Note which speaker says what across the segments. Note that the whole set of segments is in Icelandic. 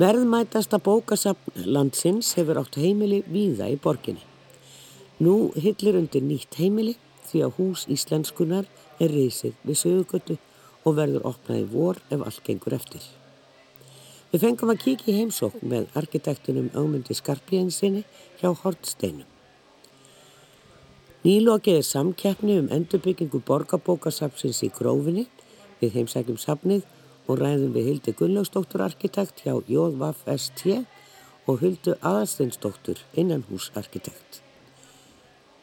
Speaker 1: Verðmætasta bókasapn landsins hefur átt heimili víða í borginni. Nú hillir undir nýtt heimili því að hús íslenskunar er reysið við sögugötu og verður opnað í vor ef allt gengur eftir. Við fengum að kíkja í heimsókn með arkitektunum Ámundi Skarpíðinsinni hjá Hortsteinum. Nýlokið er samkeppni um endurbyggingu borgarbókasapsins í grófinni við heimsækjum sapnið og ræðum við Hildi Gunnlaugsdóttur arkitekt hjá JVFST og Hildu Aðarsteinsdóttur innanhúsarkitekt.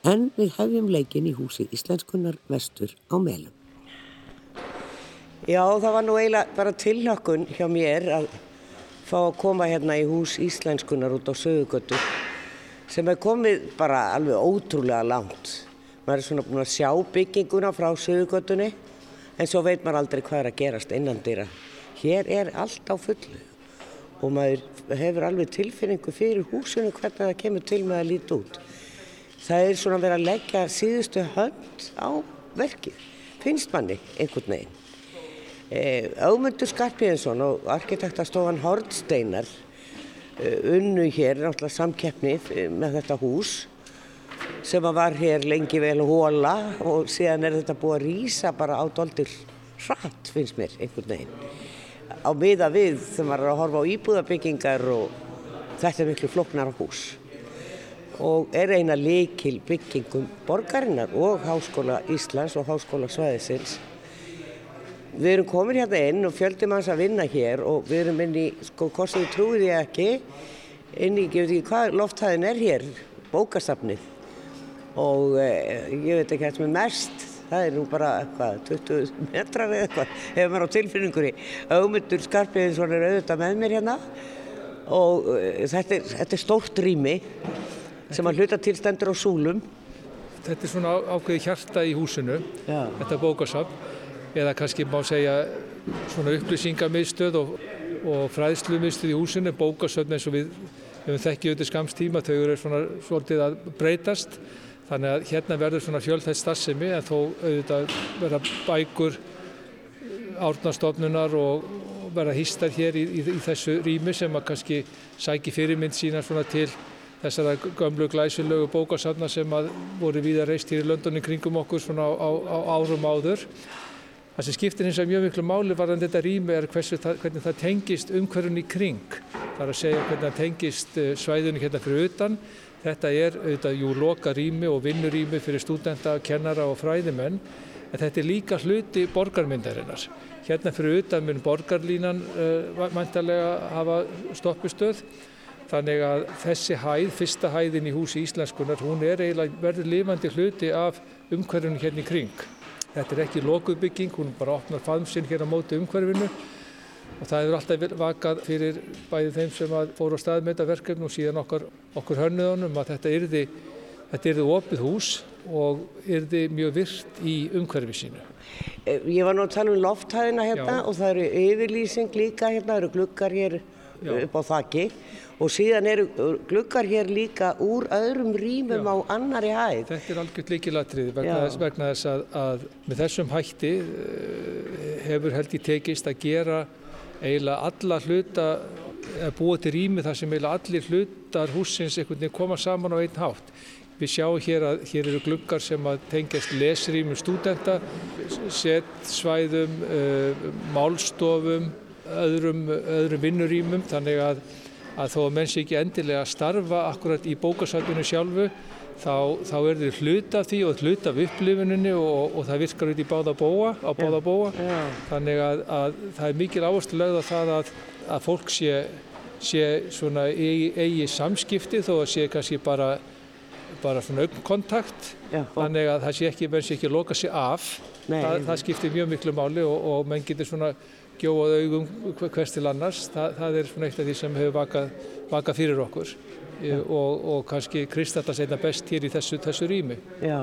Speaker 1: En við hefjum leikin í húsi Íslenskunnar vestur á meilum.
Speaker 2: Já, það var nú eiginlega bara tilhökkun hjá mér að fá að koma hérna í hús Íslenskunnar út á sögugötu sem er komið bara alveg ótrúlega langt. Maður er svona búin að sjá bygginguna frá sögugötunni en svo veit maður aldrei hvað er að gerast innan dýra. Hér er allt á fullu og maður hefur alveg tilfinningu fyrir húsinu hvernig það kemur til með að líti út. Það er svona verið að leggja síðustu hönd á verkið, finnst manni einhvern veginn. Ámundur e, Skarpíðinsson og arkitektastofan Hortsteinar e, unnu hér náttúrulega samkeppni með þetta hús sem var hér lengi vel hóla og síðan er þetta búið að rýsa bara á doldir hratt finnst mér einhvern veginn. Á miða við maður er að horfa á íbúðabyggingar og þetta er miklu floknar á hús. Og er eina leikil byggingum borgarinnar og Háskóla Íslands og Háskóla Svæðisins. Við erum komin hérna inn og fjöldum hans að vinna hér og við erum inn í, sko, hvort sem við trúið ég ekki, inn í, ég veit ekki hvað lofthæðin er hér, bókastafnið og eh, ég veit ekki hvað sem er mest, það er nú bara eitthvað 20 metrar eða eitthvað, hefur maður á tilfinningunni. Augmundur Skarpiðinsson er auðvitað með mér hérna og eh, þetta er, þetta er stórt rými sem að hluta til stendur á súlum.
Speaker 3: Þetta er svona ákveði hjarta í húsinu, Já. þetta bókasafn, eða kannski má segja svona upplýsingamiðstöð og, og fræðslumiðstöð í húsinu, bókasafn eins og við hefum þekkið auðvitað skamstíma, þau eru svona svolítið að breytast Þannig að hérna verður svona fjölþætt starfsemi en þó auðvitað verða bækur árnastofnunar og verða hýstar hér í, í, í þessu rými sem að kannski sæki fyrirmynd sína svona til þessara gömlu glæsilögu bókasafna sem að voru við að reist hér í Londoni kringum okkur svona á, á, á árum áður. Það sem skiptir hins vegar mjög miklu máli varðan þetta rými er það, hvernig það tengist umhverjum í kring. Það er að segja hvernig það tengist eh, svæðunni hérna fyrir utan Þetta er auðvitað jú loka rými og vinnurými fyrir stúdenta, kennara og fræðimenn en þetta er líka hluti borgarmyndarinnar. Hérna fyrir utan mun borgarlínan uh, mæntalega hafa stoppustöð þannig að þessi hæð, fyrsta hæðin í húsi íslenskunar, hún er eiginlega verður lifandi hluti af umhverfinu hérna í kring. Þetta er ekki lokuðbygging, hún bara opnar faðmsinn hérna á móti umhverfinu og það hefur alltaf vakað fyrir bæði þeim sem fóru á stað með þetta verkefni og síðan okkur, okkur hönnuðunum að þetta yrði, þetta yrði opið hús og yrði mjög virt í umhverfi sínu.
Speaker 2: Eh, ég var nú að tala um lofthæðina hérna Já. og það eru yfirlýsing líka hérna, það eru glukkar hér Já. upp á þakki og síðan eru glukkar hér líka úr öðrum rýmum á annari hæð.
Speaker 3: Þetta er algjört líkilatrið vegna, vegna þess að, að með þessum hætti eh, hefur held í tekist að gera eiginlega alla hluta búið til rými þar sem eiginlega allir hlutar húsins koma saman á einn hátt. Við sjáum hér að hér eru gluggar sem tengjast lesrýmum stúdenta, setsvæðum, uh, málstofum, öðrum, öðrum vinnurýmum þannig að, að þó að menn sé ekki endilega að starfa akkurat í bókasatinu sjálfu þá, þá er þið hluta af því og hluta af upplifuninni og, og það virkar út í báða bóa, á báða bóa. Já. Þannig að, að það er mikil áherslu lögð á það að, að fólk sé, sé svona eigi, eigi samskipti þó að sé kannski bara, bara svona augnkontakt. Þannig að það sé ekki, menn sé ekki að loka sig af. Það, það skiptir mjög miklu máli og, og menn getur svona gjóað augum hvers til annars. Það, það er svona eitt af því sem hefur vakað, vakað fyrir okkur og, og kannski kristallast einna best hér í þessu, þessu rými.
Speaker 2: Já,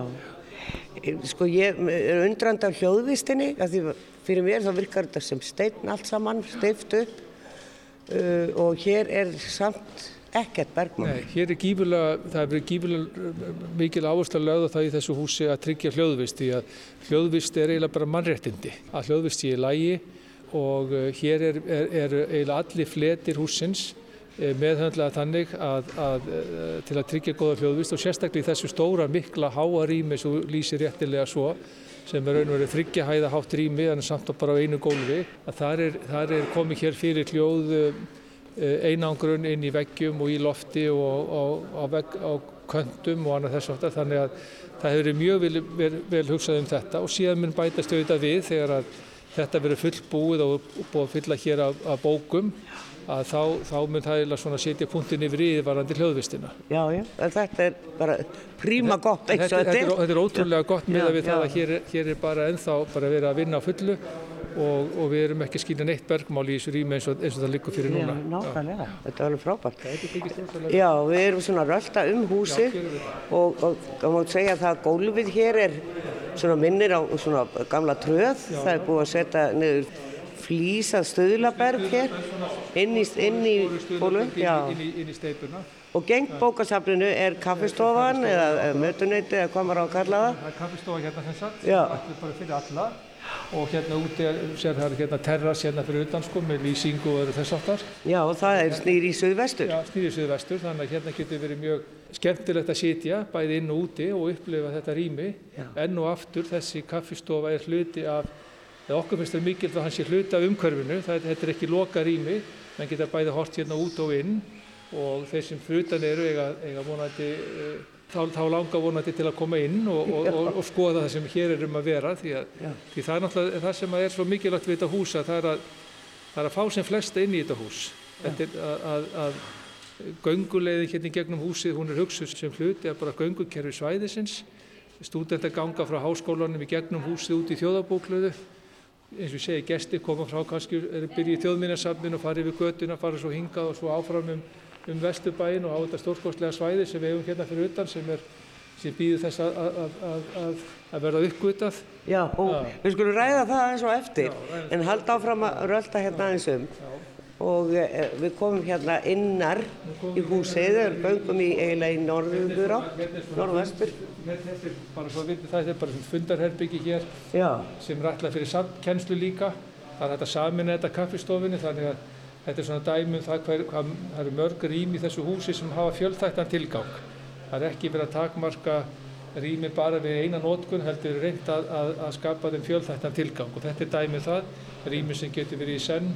Speaker 2: sko ég er undrand af hljóðvistinni, því fyrir mér þá virkar þetta sem stein allt saman, steift upp. Uh, og hér er samt ekkert bergmann.
Speaker 3: Nei, hér er gífurlega, það er verið gífurlega mikil áherslu að lögða það í þessu húsi að tryggja hljóðvist, því að hljóðvist er eiginlega bara mannréttindi, að hljóðvist sé í lægi og uh, hér eru er, er eiginlega allir fletir húsins uh, meðhöndlega þannig að, að, uh, til að tryggja góða hljóðvist og sérstaklega í þessu stóra mikla háa rými sem lýsir réttilega svo sem er raun og verið þryggja hæða hátt rými en samt og bara á einu gólfi að þar er, þar er komið hér fyrir hljóð einangrun inn í veggjum og í lofti og á, á, vegg, á köndum og annað þess aftar þannig að það hefur verið mjög vel, vel, vel hugsað um þetta og síðan mun bætast auðvitað við þegar að þetta verður fullbúið og búið að fylla hér af, af bókum að þá, þá mun það eða svona setja punktin yfir íðvarandi hljóðvistina.
Speaker 2: Já, já, þetta er bara príma gott
Speaker 3: eins og þetta er. Þetta er ótrúlega gott með að við já. það að hér, hér er bara ennþá bara verið að vinna á fullu og, og við erum ekki að skilja neitt bergmál í þessu rými eins og, eins og það liggur fyrir núna.
Speaker 2: Já, nákvæmlega, þetta er alveg frábært. Já, við erum svona rölda um húsi og, og það má segja að gólfið hér er svona minnir á svona gamla tröð, Já. það er búið að setja niður flýsað stöðlaberg hér inn í, inn í bólu. Og gengt bókasaflinu er kaffestofan eða mötunöyti eða hvað maður á að kalla það?
Speaker 3: Það er kaffestofa hérna sem sagt, þetta er bara fyrir alla og hérna úti sér það er hérna terras hérna fyrir utan sko með lýsingu og öðru þess aftar.
Speaker 2: Já og það er snýri í söðvestur.
Speaker 3: Já snýri í söðvestur þannig að hérna getur verið mjög skemmtilegt að sitja bæði inn og úti og upplifa þetta rými Já. enn og aftur þessi kaffistofa er hluti af, eða okkur finnst það mikilvægt að hann sé hluti af umhverfinu, það, þetta er ekki loka rými, menn geta bæði hort hérna út og inn og þeir sem frutan eru eiga, eiga vonandi uh, þá, þá langar vonandi til að koma inn og, og, og, og skoða það sem hér er um að vera því, að, því það er náttúrulega það sem er svo mikilvægt við þetta hús að það er að, það er að fá sem flesta inn í þetta hús. Þetta er að, að gönguleiðin hérna í gegnum húsið hún er hugsuð sem hluti að bara göngukerfi svæðisins. Stúdent að ganga frá háskólanum í gegnum húsið út í þjóðabóklöðu eins og ég segi, gestir koma frá kannski, byrjið í þjóðminnarsafnin og farið við göttuna, farið svo hingað og svo áfram um um Vesturbæin og á þetta stórkostlega svæði sem við hefum hérna fyrir utan sem, sem býður þess að, að, að, að verða uppgutað.
Speaker 2: Já, og Já. við skulum ræða það eins og eftir Já, en halda áfram að rölda hérna eins um Já. Og e, við komum hérna innar í húsið, við göngum í eiginlega í norður á, norðvestur.
Speaker 3: Þetta bara svo að vinna það, þetta er bara fundarherbyggi hér sem er alltaf fyrir samkennslu líka. Það er þetta samin eða kaffistofinni þannig að Þetta er svona dæmum það hver, hvað, það eru mörg rými í þessu húsi sem hafa fjöldþættan tilgang. Það er ekki verið að takmarka rými bara við eina nótkun, heldur reynd að, að, að skapa þeim fjöldþættan tilgang og þetta er dæmið það, rými sem getur verið í senn,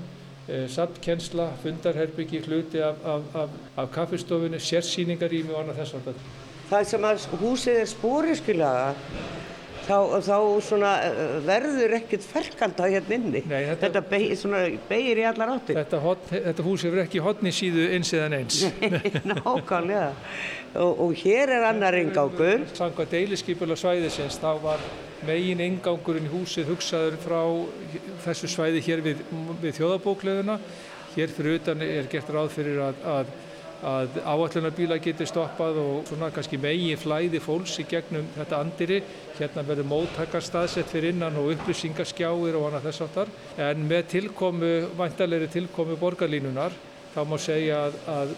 Speaker 3: saptkensla, fundarherbyggi, hluti af, af, af kaffistofunni, sérsýningarými og annað þess að.
Speaker 2: Það sem að húsið er spóriskilaga þá, þá eh, verður ekkert ferkanda hérna inni. Nei, þetta þetta beigir beg, í allar átti.
Speaker 3: Þetta, þetta hús hefur ekki hodni síðu eins eðan eins.
Speaker 2: Nákvæmlega. Og, og hér er annar ingangur.
Speaker 3: Sanga deiliskypula svæðisins, þá var megin ingangurinn í húsið hugsaður frá þessu svæði hér við, við þjóðabókleðuna. Hér fyrir utan er gert ráð fyrir að, að að áallunarbíla geti stoppað og svona kannski megin flæði fólks í gegnum þetta andiri. Hérna verður móttakar staðsett fyrir innan og upplýsingarskjáir og annað þess aftar. En með tilkomu, vantarleiri tilkomu borgarlínunar, þá má segja að, að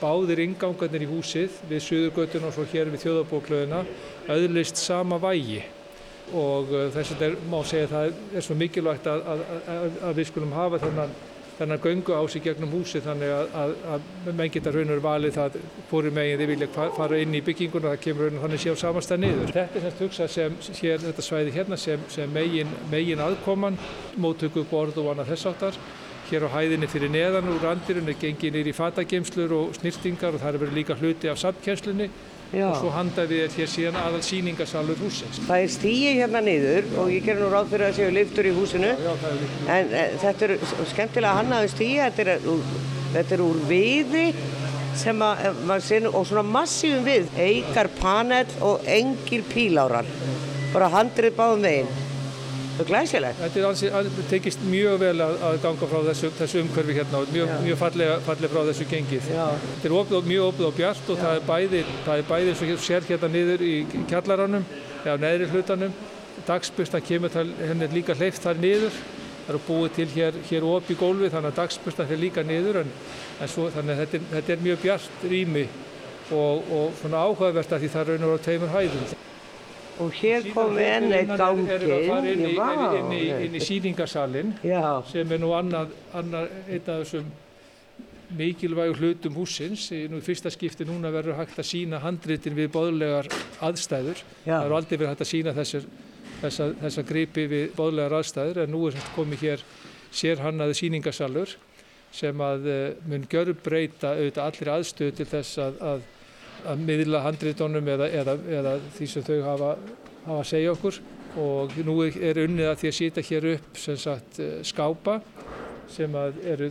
Speaker 3: báðir ingangarnir í húsið við Suðurgötun og svo hér við þjóðabóklöðuna auðlist sama vægi og uh, þess að það má segja að það er svo mikilvægt að, að, að við skulum hafa þennan þennan göngu á sig gegnum húsi þannig að, að, að menn geta raunur valið það fóru meginn þið vilja fara inn í bygginguna það kemur raunur þannig séu samanstað niður. Þetta er semst hugsað sem hér, þetta svæði hérna sem, sem megin, megin aðkoman, móttöku borð og annað þess áttar. Hér á hæðinni fyrir neðan úr andirinn er gengið nýri fatagemslur og snirtingar og það er verið líka hluti af samtkjænslunni Já. og svo handaði þér hér síðan aðal síningasalur húsins.
Speaker 2: Það er stíi hérna niður og ég ger nú ráð fyrir að séu liftur í húsinu já, já, en e, þetta er skemmtilega hannaðu stíi, þetta er, þetta er úr viði sem að, eh, nú, og svona massífum við, eikar panel og engir pílárar, bara handrið báðum veginn. Er glæsilegt.
Speaker 3: Þetta tekist mjög vel að, að ganga frá þessu, þessu umhverfi hérna og mjög, mjög fallega, fallega frá þessu gengið. Já. Þetta er opið, mjög opið og bjart og það er bæði, það er bæði og sér hérna niður í kjallaranum eða neðri hlutanum. Dagsbustan kemur það, henni líka hleyft þar niður. Það eru búið til hér, hér opið gólfi þannig að dagsbustan fyrir líka niður en, en svo, þannig að þetta er, þetta er mjög bjart rými og, og svona áhugavert að því það raunur á teimur hæðum.
Speaker 2: Og hér kom enn eitt
Speaker 3: inn í, í, inn í síningarsalinn sem er nú annað, annað einn af þessum mikilvægu hlutum húsins. Nú í fyrsta skipti núna verður hægt að sína handritin við boðlegar aðstæður. Já. Það eru aldrei verið hægt að sína þessar, þessa, þessa gripi við boðlegar aðstæður en nú er komið hér sérhannaði síningarsalur sem að eh, mun görbreyta auðvitað allir aðstöðu til þess að, að að miðla handriðdónum eða, eða, eða því sem þau hafa, hafa að segja okkur. Og nú er unnið að því að sýta hér upp sem sagt eh, skápa sem eru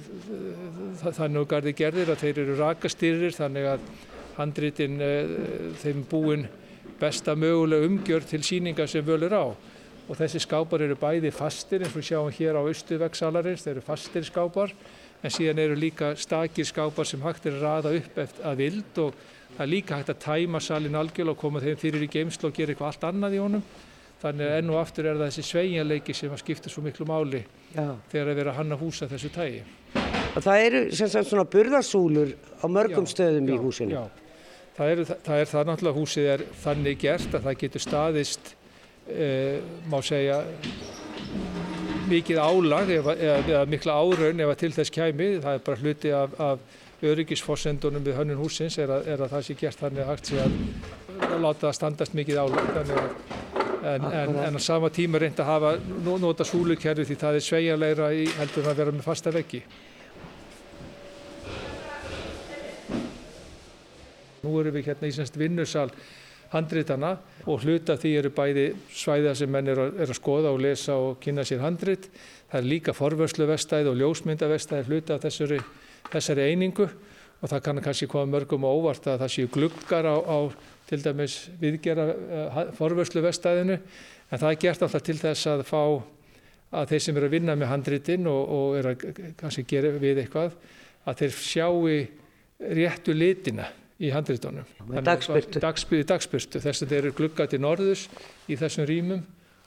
Speaker 3: þannig að gardi gerðir að þeir eru rakastýrir þannig að handritin eh, þeim búin besta mögulega umgjörð til síninga sem völur á. Og þessi skápar eru bæði fastir eins og við sjáum hér á austuveggsalarins, þeir eru fastir skápar en síðan eru líka stakir skápar sem hægt er að raða upp eftir að vild og Það er líka hægt að tæma salin algjörlega og koma þeim fyrir í geimslu og gera eitthvað allt annað í honum. Þannig að enn og aftur er það þessi sveigjanleiki sem að skipta svo miklu máli Já. þegar að vera að hanna húsa þessu tægi.
Speaker 2: Og það eru sem sagt svona burðarsúlur á mörgum já, stöðum já, í húsinu? Já,
Speaker 3: það er, það er það náttúrulega húsið er þannig gert að það getur staðist, eh, má segja, mikið álag eða, eða mikla áraun ef að til þess kæmi. Það er bara hluti af, af öryggisforsendunum við hönnun húsins er að, er að það sé gert þannig að hægt sé að, að láta það standast mikið álag en, en, en á sama tíma reynd að hafa nota súlukerfi því það er sveigjarleira í heldur að vera með fasta veggi. Nú erum við hérna í semst vinnusal handritana og hluta því eru bæði svæða sem menn er að, er að skoða og lesa og kynna sér handrit. Það er líka forvörslu vestæði og ljósmyndavestæði hluta þessari þessari einingu og það kann kannski koma mörgum óvart að það séu gluggar á, á til dæmis viðgera uh, forvörslu vestæðinu en það er gert alltaf til þess að fá að þeir sem eru að vinna með handritin og, og eru að kannski gera við eitthvað að þeir sjáu réttu litina í handritunum.
Speaker 2: Dagspyrtu.
Speaker 3: Dagspyrtu, dagspyrtu. Þess að þeir eru glugga til norðus í þessum rýmum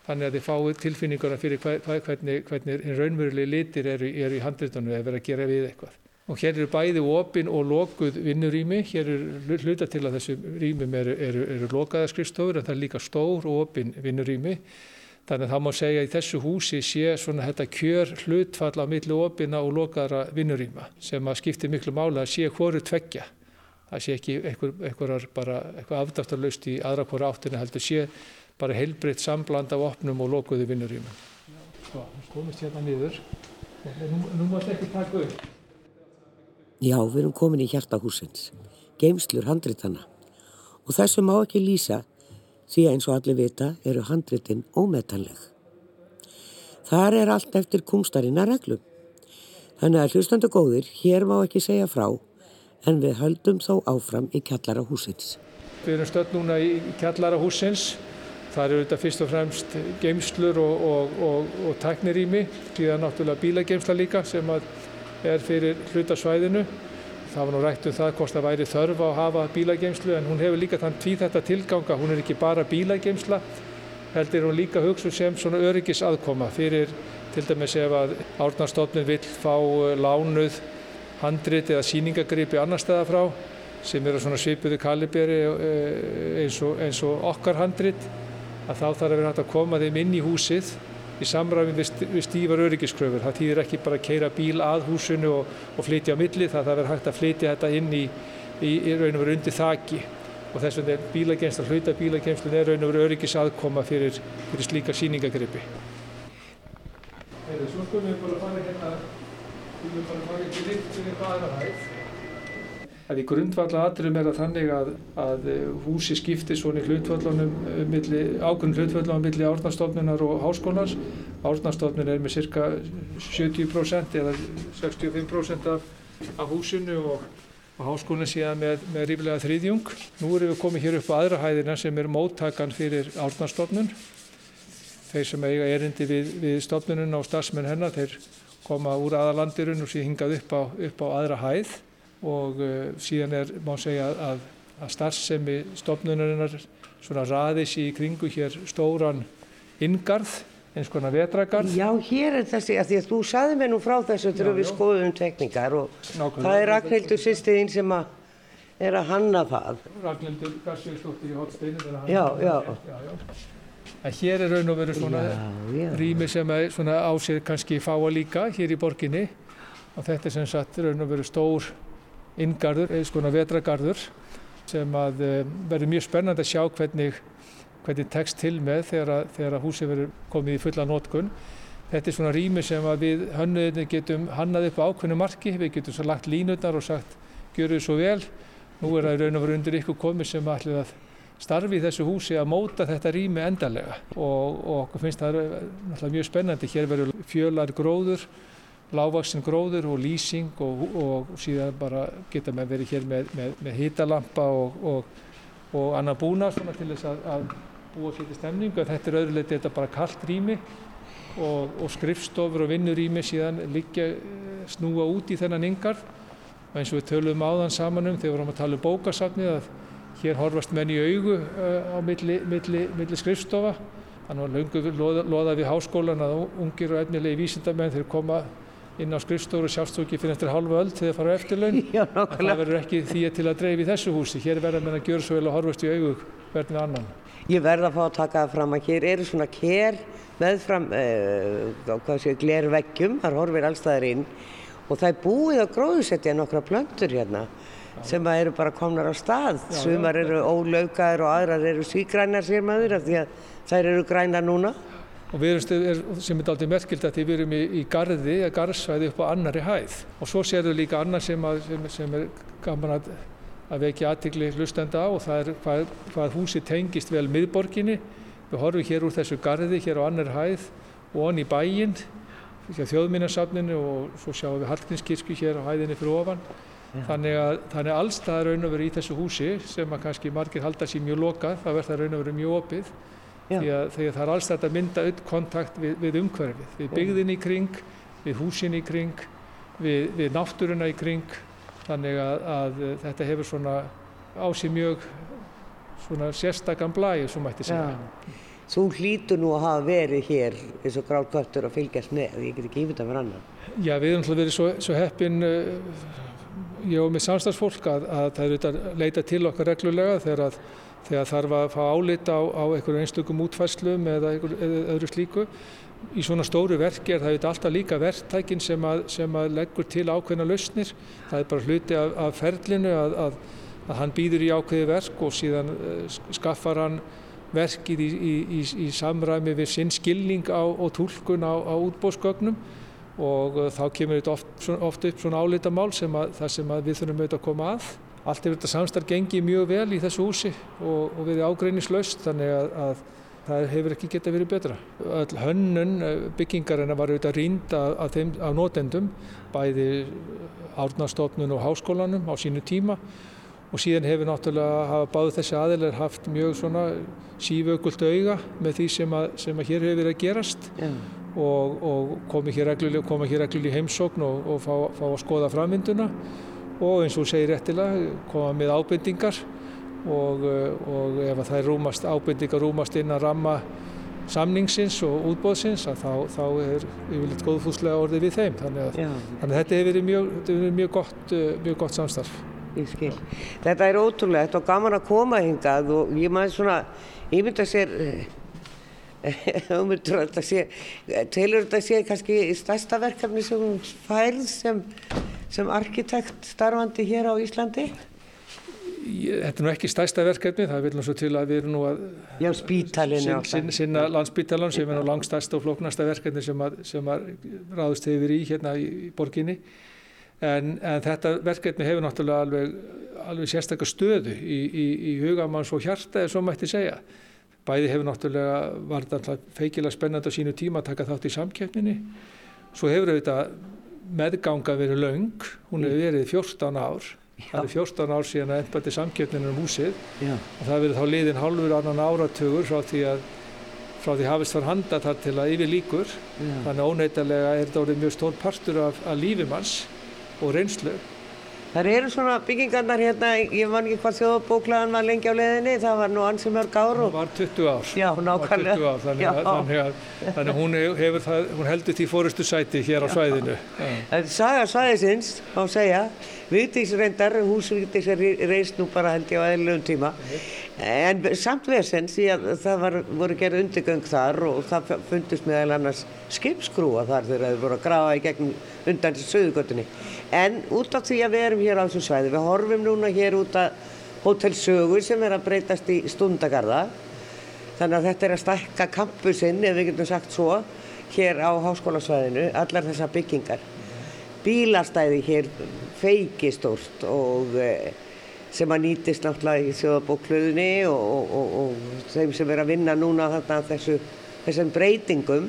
Speaker 3: þannig að þið fáu tilfinninguna fyrir hvernig, hvernig raunverulegi litir eru, eru í handritunum eða verið að gera við eitthvað. Og hér eru bæði opin og lokuð vinnurými, hér er hluta til að þessu rýmum eru, eru, eru lokaða skrifstofur en það er líka stór og opin vinnurými þannig að það má segja að í þessu húsi sé svona þetta kjör hlutfall á millu opina og lokaðara vinnurýma sem að skiptir miklu mála að sé hvoru tveggja það sé ekki eitthvað, bara, eitthvað afdæftarlaust í aðra hvora áttinu heldur sé bara heilbriðt sambland af opnum og lokuðu vinnurýma Svo, komist hérna niður. Nú, nú mást ekki taka upp.
Speaker 1: Já, við erum komin í hjartahúsins, geimslur handritana og þessu má ekki lýsa því að eins og allir vita eru handritin ómetanleg. Þar er allt eftir kumstarina reglum. Þannig að hlustandu góðir, hér má ekki segja frá en við höldum þá áfram í kjallara húsins.
Speaker 3: Við erum stöld núna í kjallara húsins. Það eru þetta fyrst og fremst geimslur og, og, og, og tæknirými, síðan náttúrulega bílageimsla líka sem er fyrir hlutasvæðinu. Það var nú rætt um það hvort það væri þörf á að hafa bílageimslu en hún hefur líka þann tví þetta tilganga. Hún er ekki bara bílageimsla, heldur hún líka hugsu sem svona öryggisaðkoma fyrir til dæmis ef að árnarstofnun vill fá eh, lánuð handrit eða síningagripi annar staða frá sem eru svona svipuðu kaliberi eh, eins og, eins og okkar handrit að þá þarf að vera hægt að koma þeim inn í húsið í samræmi við, stífar öryggiskröfur. Það týðir ekki bara að keira bíl að húsinu og, og flytja á milli, það þarf að vera hægt að flytja þetta inn í, í, í raun og veru undir þaki og þess vegna er bílageimsla, hluta bílageimslun er raun og veru öryggisaðkoma fyrir, fyrir slíka síningagrippi. Svo við skulum bara fara ekki litt fyrir hvaðra hæð að í grundvalla aðrum er það þannig að, að húsi skiptir svona í hlutvöllunum ákveðin hlutvöllunum millir árnastofnunar og háskólas. Árnastofnun er með cirka 70% eða 65% af, af húsinu og, og háskólinn síðan með, með ríflega þriðjung. Nú erum við komið hér upp á aðra hæðina sem er móttakan fyrir árnastofnun. Þeir sem eiga erindi við, við stofnununa og starfsmenn hennar, þeir koma úr aðalandirun og síðan hingað upp á, upp á aðra hæð og uh, síðan er, má segja að, að starfsemi stofnunarinnar svona raðis í kringu hér stóran inngarð, eins konar vetragarð.
Speaker 2: Já, hér er þessi, að því að þú saði mér nú frá þessu þegar við skoðum tekníkar og já. það er Ragnhildur sýstiðinn sem að er að hanna það.
Speaker 3: Ragnhildur Garsvíksdóttir í Hotsteinu.
Speaker 2: Já, já.
Speaker 3: já, já. En hér er raun og veru svona rými sem er svona á sér kannski fáa líka hér í borginni og þetta er sem sagt raun og veru stór inngarður, eða svona vetragarður sem að um, verður mjög spennandi að sjá hvernig, hvernig tekst til með þegar, þegar húsið verður komið í fulla nótkun. Þetta er svona rými sem við hönnuðinni getum hannað upp á ákveðnu marki, við getum svo lagt línutnar og sagt gjöru þið svo vel. Nú er það raun og veru undir ykkur komið sem ætlið að starfi í þessu húsi að móta þetta rými endarlega og, og okkur finnst það náttúrulega mjög spennandi. Hér verður fjölar gróður, lágvaksinn gróður og lýsing og, og síðan bara geta með verið hér með, með, með hýtalampa og, og annar búna til þess að, að búa sér til stemningu. Þetta er öðruleiti þetta bara kallt rými og, og skrifstofur og vinnurými síðan liggja eh, snúa út í þennan yngarð og eins og við töluðum áðan saman um þegar við vorum að tala um bókasafnið að hér horfast menn í augu uh, á milli, milli, milli skrifstofa. Þannig að lungu loða, loða við háskólan að ungir og efnilegi vísindamenn þeir koma inn á skrifstofur og ekki fyrir eftir halva öll þegar það fara eftirlaun. En það verður ekki því til að dreif í þessu húsi. Hér verður menn að gjöra svo vel að horfast í augu verð með annan.
Speaker 2: Ég verð að fá að taka það fram að hér eru svona kér meðfram uh, glerveggjum, þar horfir allstaðar inn. Og það er búið að gróðsetja nokkra plöntur hérna. Sem eru bara komnar á stað. Já, Sumar já. eru ólaukaður og aðrar eru sígrænar sér maður af því að þær eru græna núna.
Speaker 3: Og við erum, sem er aldrei merkild að við erum í, í gardi, að garðsvæði upp á annari hæð og svo séum við líka annar sem, að, sem, sem er gaman að, að vekja aðtikli hlustenda á og það er hvað, hvað húsi tengist vel miðborginni Við horfum hér úr þessu gardi, hér á annar hæð og onni í bæinn, þjóðminnarsafninu og svo sjáum við Hallgrímskirkju hér á hæðinni fyrir ofan. Þannig að, þannig að allstað raun og veru í þessu húsi sem að kannski margir halda sér mjög lokað, það verður það raun og veru mjög opið. Því að, því að það er allstað að mynda öll kontakt við, við umhverfið, við byggðin í kring, við húsin í kring, við, við náttúruna í kring. Þannig að, að þetta hefur svona á sig mjög svona sérstakann blæði, svo mætti segja. Ja.
Speaker 2: Þú hlýtur nú að hafa verið hér eins og grátt göttur að fylgjast með, ég get ekki yfir það fyrir annan.
Speaker 3: Já, við hefum alltaf verið svo, svo heppin, uh, ég og með samstagsfólk, að, að það eru þetta leita til okkar reglulega þegar, að, þegar þarf að fá álit á, á einhverjum einstökum útfæslum eða, eða öðru slíku. Í svona stóru verki er það alltaf líka verktækin sem að, sem að leggur til ákveðna lausnir. Það er bara hluti af, af ferlinu að að hann býður í ákveði verk og síðan uh, skaffar hann verkið í, í, í, í samræmi við sinn skilning á, og tólkun á, á útbóðsgögnum og uh, þá kemur þetta oft, oft upp svona álítamál sem að það sem við þurfum auðvitað að koma að. Allt er þetta samstarf gengið mjög vel í þessu húsi og, og við erum ágreiningslaust þannig að, að það hefur ekki geta verið betra. Öll hönnun byggingarina var auðvitað rýnd af, þeim, af nótendum, bæði árnastofnun og háskólanum á sínu tíma og síðan hefur náttúrulega hafa báðu þessi aðilar haft mjög svona sífökult auga með því sem að, sem að hér hefur verið að gerast yeah. Og, og koma hér reglulega í heimsókn og, og fá, fá að skoða framvinduna. Og eins og segir réttilega koma með ábendingar og, og ef það er rúmast, ábendingar rúmast inn að ramma samningsins og útbóðsins þá, þá er yfirleitt góðfúslega orðið við þeim. Þannig að, þannig að þetta hefur verið mjög, mjög, gott, mjög gott samstarf.
Speaker 2: Þetta er ótrúlega, þetta er gaman að koma hingað og ég maður svona, ég myndi að sér, sé, telur þetta sé kannski stærsta verkefni sem hún færð sem, sem arkitekt starfandi hér á Íslandi?
Speaker 3: Þetta er nú ekki stærsta verkefni, það vil náttúrulega til að við erum nú að
Speaker 2: Já, sin,
Speaker 3: sin, sinna landsbítalan sem er nú langstærsta og flóknasta verkefni sem að, sem að ráðust hefur í hérna í borginni En, en þetta verkefni hefur náttúrulega alveg, alveg sérstaklega stöðu í, í, í hugamanns og hjarta eða svo mætti segja. Bæði hefur náttúrulega varð feikilega spennand á sínu tíma að taka þátt í samkeppninni. Svo hefur auðvitað meðganga verið laung, hún hefur verið 14 ár. Já. Það er 14 ár síðan að ennbætti samkeppninu um húsið Já. og það verið þá liðin halvur annan áratögur frá því að frá því hafist var handa þar til að yfir líkur. Já. Þannig óneitalega er þetta orðið mjög stór partur af, af lífimanns og reynslu
Speaker 2: Það eru svona byggingarnar hérna, ég man ekki hvað þjóðbóklaðan var lengi á leðinni, það var nú ansið mörg ár.
Speaker 3: Hún var 20 ár.
Speaker 2: Já, nákvæmlega.
Speaker 3: Ár, þannig, Já. Þannig, að, þannig að hún, hefur það, hún heldur því fórustu sæti hér á svæðinu.
Speaker 2: Það saga svæðisins, má segja. Húsvíkdís er reist nú bara held ég á eðlum tíma. En samt vesens, því að það var, voru gerð undirgöng þar og það fundist meðal annars skipskrúa þar þegar það voru að grafa í gegnum undan söðugötunni. En út af því að við erum hér á þessum svæði, við horfum núna hér út af Hotel Sögur sem er að breytast í stundagarða. Þannig að þetta er að stækka kampusinn, ef við getum sagt svo, hér á háskólasvæðinu, allar þessar byggingar. Bílastæði hér feikistórt og sem að nýtist náttúrulega í þjóðabókluðinni og, og, og, og þeim sem er að vinna núna þarna þessu, þessum breytingum.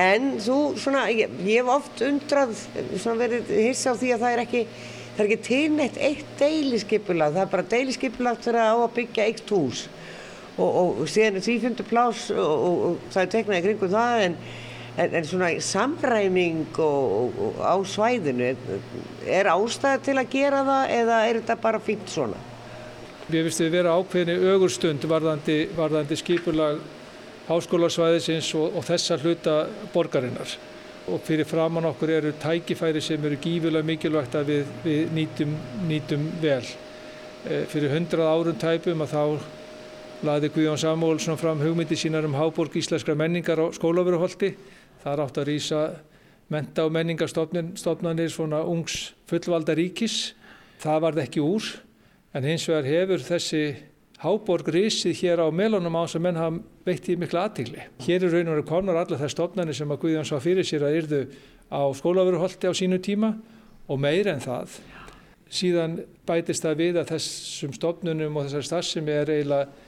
Speaker 2: En þú, svona, ég, ég hef oft undrað, svona verið hissa á því að það er ekki, það er ekki tilnætt eitt deiliskypulag, það er bara deiliskypulag þegar það á að byggja eitt hús og síðan er því fundur plás og það er teknaði kringum það en En, en svona samræming og, og á svæðinu, er ástæða til að gera það eða er þetta bara fínt svona?
Speaker 3: Við vistum við vera ákveðinni augurstund varðandi, varðandi skipulag háskólasvæðisins og, og þessa hluta borgarinnar. Og fyrir framann okkur eru tækifæri sem eru gífulega mikilvægt að við, við nýtum, nýtum vel. E, fyrir hundrað árum tæpum að þá laði Guðjón Samúlsson fram hugmyndi sínar um háborg íslenskra menningar á skólaveruholti Það er átt að rýsa menta og menningarstofnanir svona ungs fullvalda ríkis. Það varð ekki úr en hins vegar hefur þessi háborg rýsið hér á melunum á sem menn hafa veitt í mikla aðtíli. Hér er raun og raun konar allar þær stofnanir sem að Guðjón sá fyrir sér að yrðu á skólaveruholti á sínu tíma og meir en það. Síðan bætist það við að þessum stofnunum og þessar starfsemi er eiginlega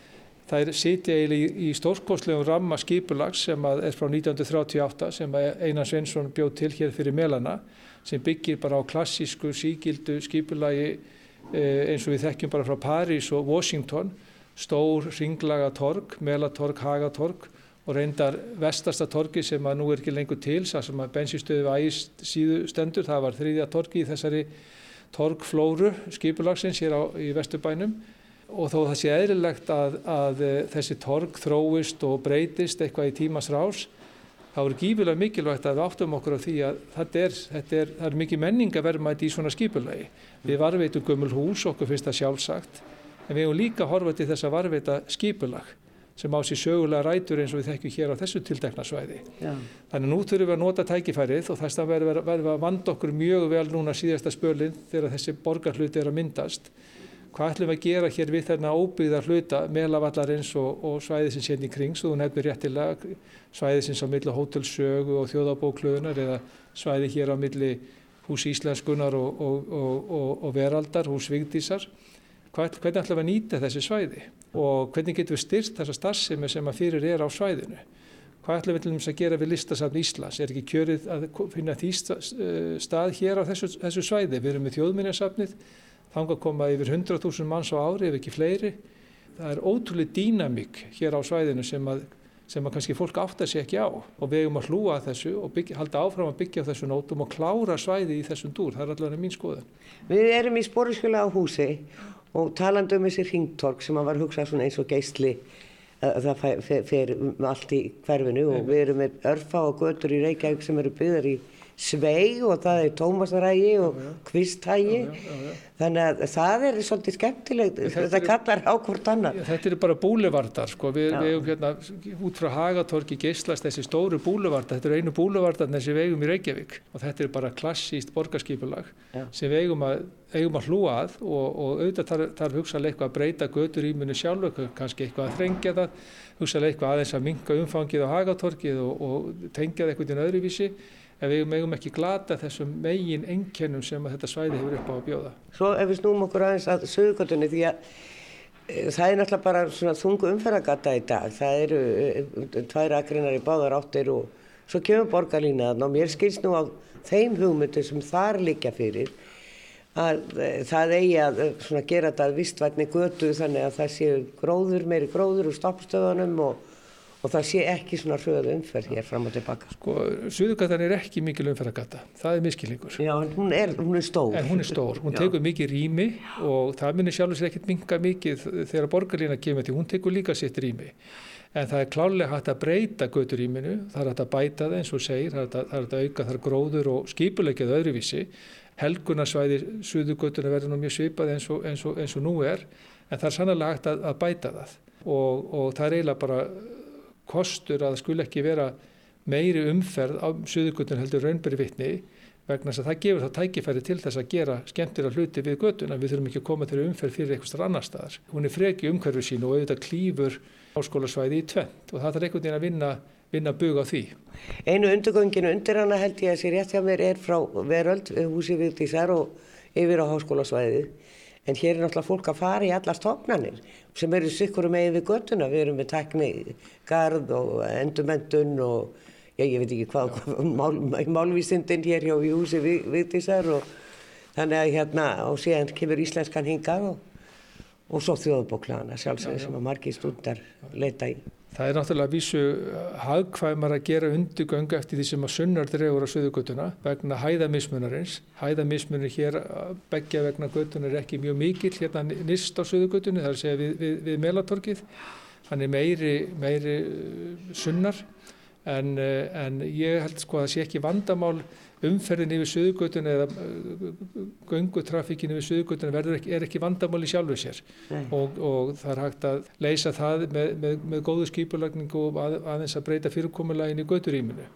Speaker 3: Það er sitja eiginlega í, stórkostlegum ramma skipulags sem er frá 1938 sem Einar Svensson bjóð til hér fyrir Melana sem byggir bara á klassísku síkildu skipulagi eh, eins og við þekkjum bara frá París og Washington, stór ringlaga torg, Melatorg, Hagatorg og reyndar vestasta torgi sem að nú er ekki lengur til, það sem að bensinstöðu ægist síðu stendur, það var þriðja torgi í þessari torgflóru skipulagsins hér á, í Vesturbænum og þó það sé eðlilegt að, að eh, þessi torg þróist og breytist eitthvað í tímas rás þá er gífilega mikilvægt að við áttum okkur á því að þetta er, þetta er, er mikið menningaverðmæti í svona skipulagi. Við varveitum gömul hús, okkur finnst það sjálfsagt, en við hefum líka horfað til þess að varveita skipulag sem á sér sögulega rætur eins og við þekkjum hér á þessu tildekna svæði. Já. Þannig nú þurfum við að nota tækifærið og þess að verðum við að vanda okkur mjög vel núna síðasta spölinn þegar þessi borgarhluti er að myndast hvað ætlum við að gera hér við þarna óbyggða hluta melavallarins og, og svæðisins hérna í kring? Svo þú nefnir réttilega svæðisins á milli hótelsögu og þjóðabóklöðunar eða svæði hér á milli hús Íslenskunar og, og, og veraldar, hús Vigdísar. Hvað, hvernig ætlum við að nýta þessi svæði? Og hvernig getum við styrt þessa starfsemi sem að fyrir er á svæðinu? Hvað ætlum við að gera við listasafn Íslands? Er ekki kjörið að finna því stað hér á þessu, þessu svæði? Við erum með þjóðminnarsafnið þanga koma yfir 100.000 manns á ári ef ekki fleiri. Það er ótrúlega dýnamík hér á svæðinu sem að, sem að kannski fólk áttar sér ekki á og við eigum að hlúa að þessu og byggja, halda áfram að byggja á þessu nótum og klára svæði í þessum dúr. Það er allavega mín skoðan.
Speaker 2: Við erum í spóriskjöla á húsi og talandu um þessi ringtorg sem að var hugsað eins og geistli það fer allt í hverfinu og við erum með örfa og götur í Reykjavík sem eru byggðar í sveig og það er tómasrægi og kvistægi þannig að það er svolítið skemmtilegt. Þetta kallar á hvort annar
Speaker 3: Þetta eru bara búlevardar sko. við hefum hérna út frá Hagatorki geyslast þessi stóru búlevardar. Þetta eru einu búlevardarnir sem við eigum í Reykjavík. Og þetta er bara klassíst borgarskipulag sem við eigum að, eigum að hlúa að. Og, og auðvitað þarf, þarf hugsalega eitthvað að breyta götur ímunni sjálf kannski eitthvað að þrengja það. Hugsalega eitthvað aðeins að minka umfangið á Hagatorkið og, og tengja það eitthvað í öðruvísi en við megum ekki glata þessum megin engjennum sem þetta svæði hefur upp á að bjóða.
Speaker 2: Svo ef við snúum okkur aðeins að sögurgötunni því að e, það er náttúrulega bara svona þungu umferðagata í dag. Það eru e, tvær akrinar í báðar áttir og svo kemur borgarlínaðan og mér skilst nú á þeim hugmyndu sem þar líka fyrir að e, það eigi að gera þetta að vistvætni götu þannig að það séu gróður, meiri gróður úr stoppstöðunum og, og það sé ekki svona hröðu umferð hér fram og tilbaka.
Speaker 3: Sko, Suðugatan er ekki mikil umferðagata, það er miskilningur.
Speaker 2: Já, en hún er, hún er stór.
Speaker 3: En hún er stór, hún Já. tekur mikið rými og það myndir sjálfur sér ekkert minga mikið þegar borgarlína kemur því hún tekur líka sitt rými. En það er klálega hægt að breyta göturíminu, það er hægt að bæta það eins og segir, það er hægt að auka þar gróður og skipulegjaðu öðruvísi. Helgunarsvæði Suðugötuna verður nú mjög svipað eins og, eins og, eins og nú er, en það er sannlega hægt að, að bæta það. Og, og það er eiginlega bara kostur að skul ekki vera meiri umferð á Suðugötun heldur raunberi vittni vegna þess að það gefur þá tækifæri til þess að gera skemmtir að hluti við götuna. Við þurfum ekki að koma til umferð fyrir eitthvað starf annar staðar. Hún er freki umhverfið sín og auðvitað klýfur háskólasvæði í tvent og það er einhvern veginn að vinna, vinna bug á því.
Speaker 2: Einu undurgönginu undir hana held ég að sér rétt hjá mér er frá Veröld, húsi Vigdísar og yfir á háskólasvæðið. En hér er náttúrulega fólk að fara í allar stofnanir sem eru sikkur með við göttuna. Við erum með tekni, garð og endumendun og já, ég veit ekki hvað, mál, málvísindin hér hjá húsi Vigdísar og þannig að hérna og síðan kemur íslenskan hingað og og svo þjóðbóklaðana sjálfsögur sem að margi stundar leita í.
Speaker 3: Það er náttúrulega vísu hagkvæmar að gera undirgöngu eftir því sem að sunnar dregur á söðugötuna vegna hæðamismunarins. Hæðamismunir hér begja vegna götuna er ekki mjög mikil hérna nýst á söðugötunni, það er að segja við, við, við melatorkið. Hann er meiri, meiri sunnar en, en ég held sko að það sé ekki vandamál umferðin yfir söðugötun eða uh, göngutrafikin yfir söðugötun er ekki vandamáli sjálfuð sér. Og, og það er hægt að leysa það með, með, með góðu skipulagning og að, aðeins að breyta fyrirkomulegin í göturíminu.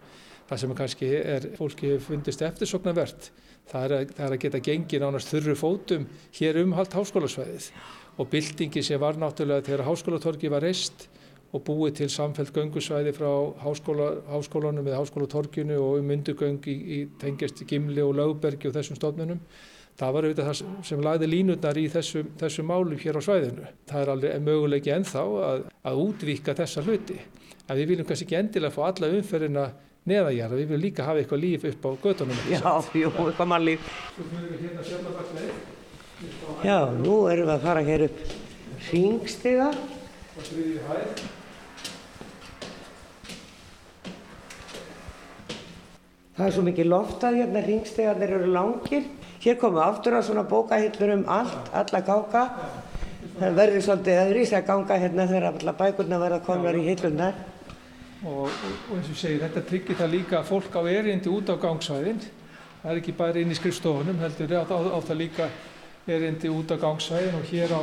Speaker 3: Það sem kannski er, fólki hefur fundist eftirsoknavert, það er að, það er að geta gengið nánast þurru fótum hér um haldt háskólasvæðið. Og byltingi sem var náttúrulega þegar háskólatorki var reist og búið til samfelt göngusvæði frá háskóla, háskólanum eða háskólatorkinu og um myndugöng í, í tengjast Gimli og Lögbergi og þessum stofnunum. Það var auðvitað það sem lagði línutnar í þessum, þessum málum hér á svæðinu. Það er alveg möguleiki ennþá að, að útvíka þessa hluti. En við viljum kannski ekki endilega fá alla umferðina neðagjara, við viljum líka hafa eitthvað líf upp á gödunum.
Speaker 2: Já, jú, eitthvað mannlíf. Já, nú erum við að fara hér upp hringstiga. Og þrjúði hæð. Það er svo mikið loftað hérna, ringstegarnir eru langir. Hér komum við aftur á svona bókahillur um allt, alla ganga. Það verður svolítið öðris að ganga hérna þegar alla bækurna verða komnar í hillunar.
Speaker 3: Og, og, eins og segir, þetta tryggir það líka að fólk á erindi út á gangsvæðin. Það er ekki bara inn í skrifstofunum, heldur á, á það líka erindi út á gangsvæðin og hér á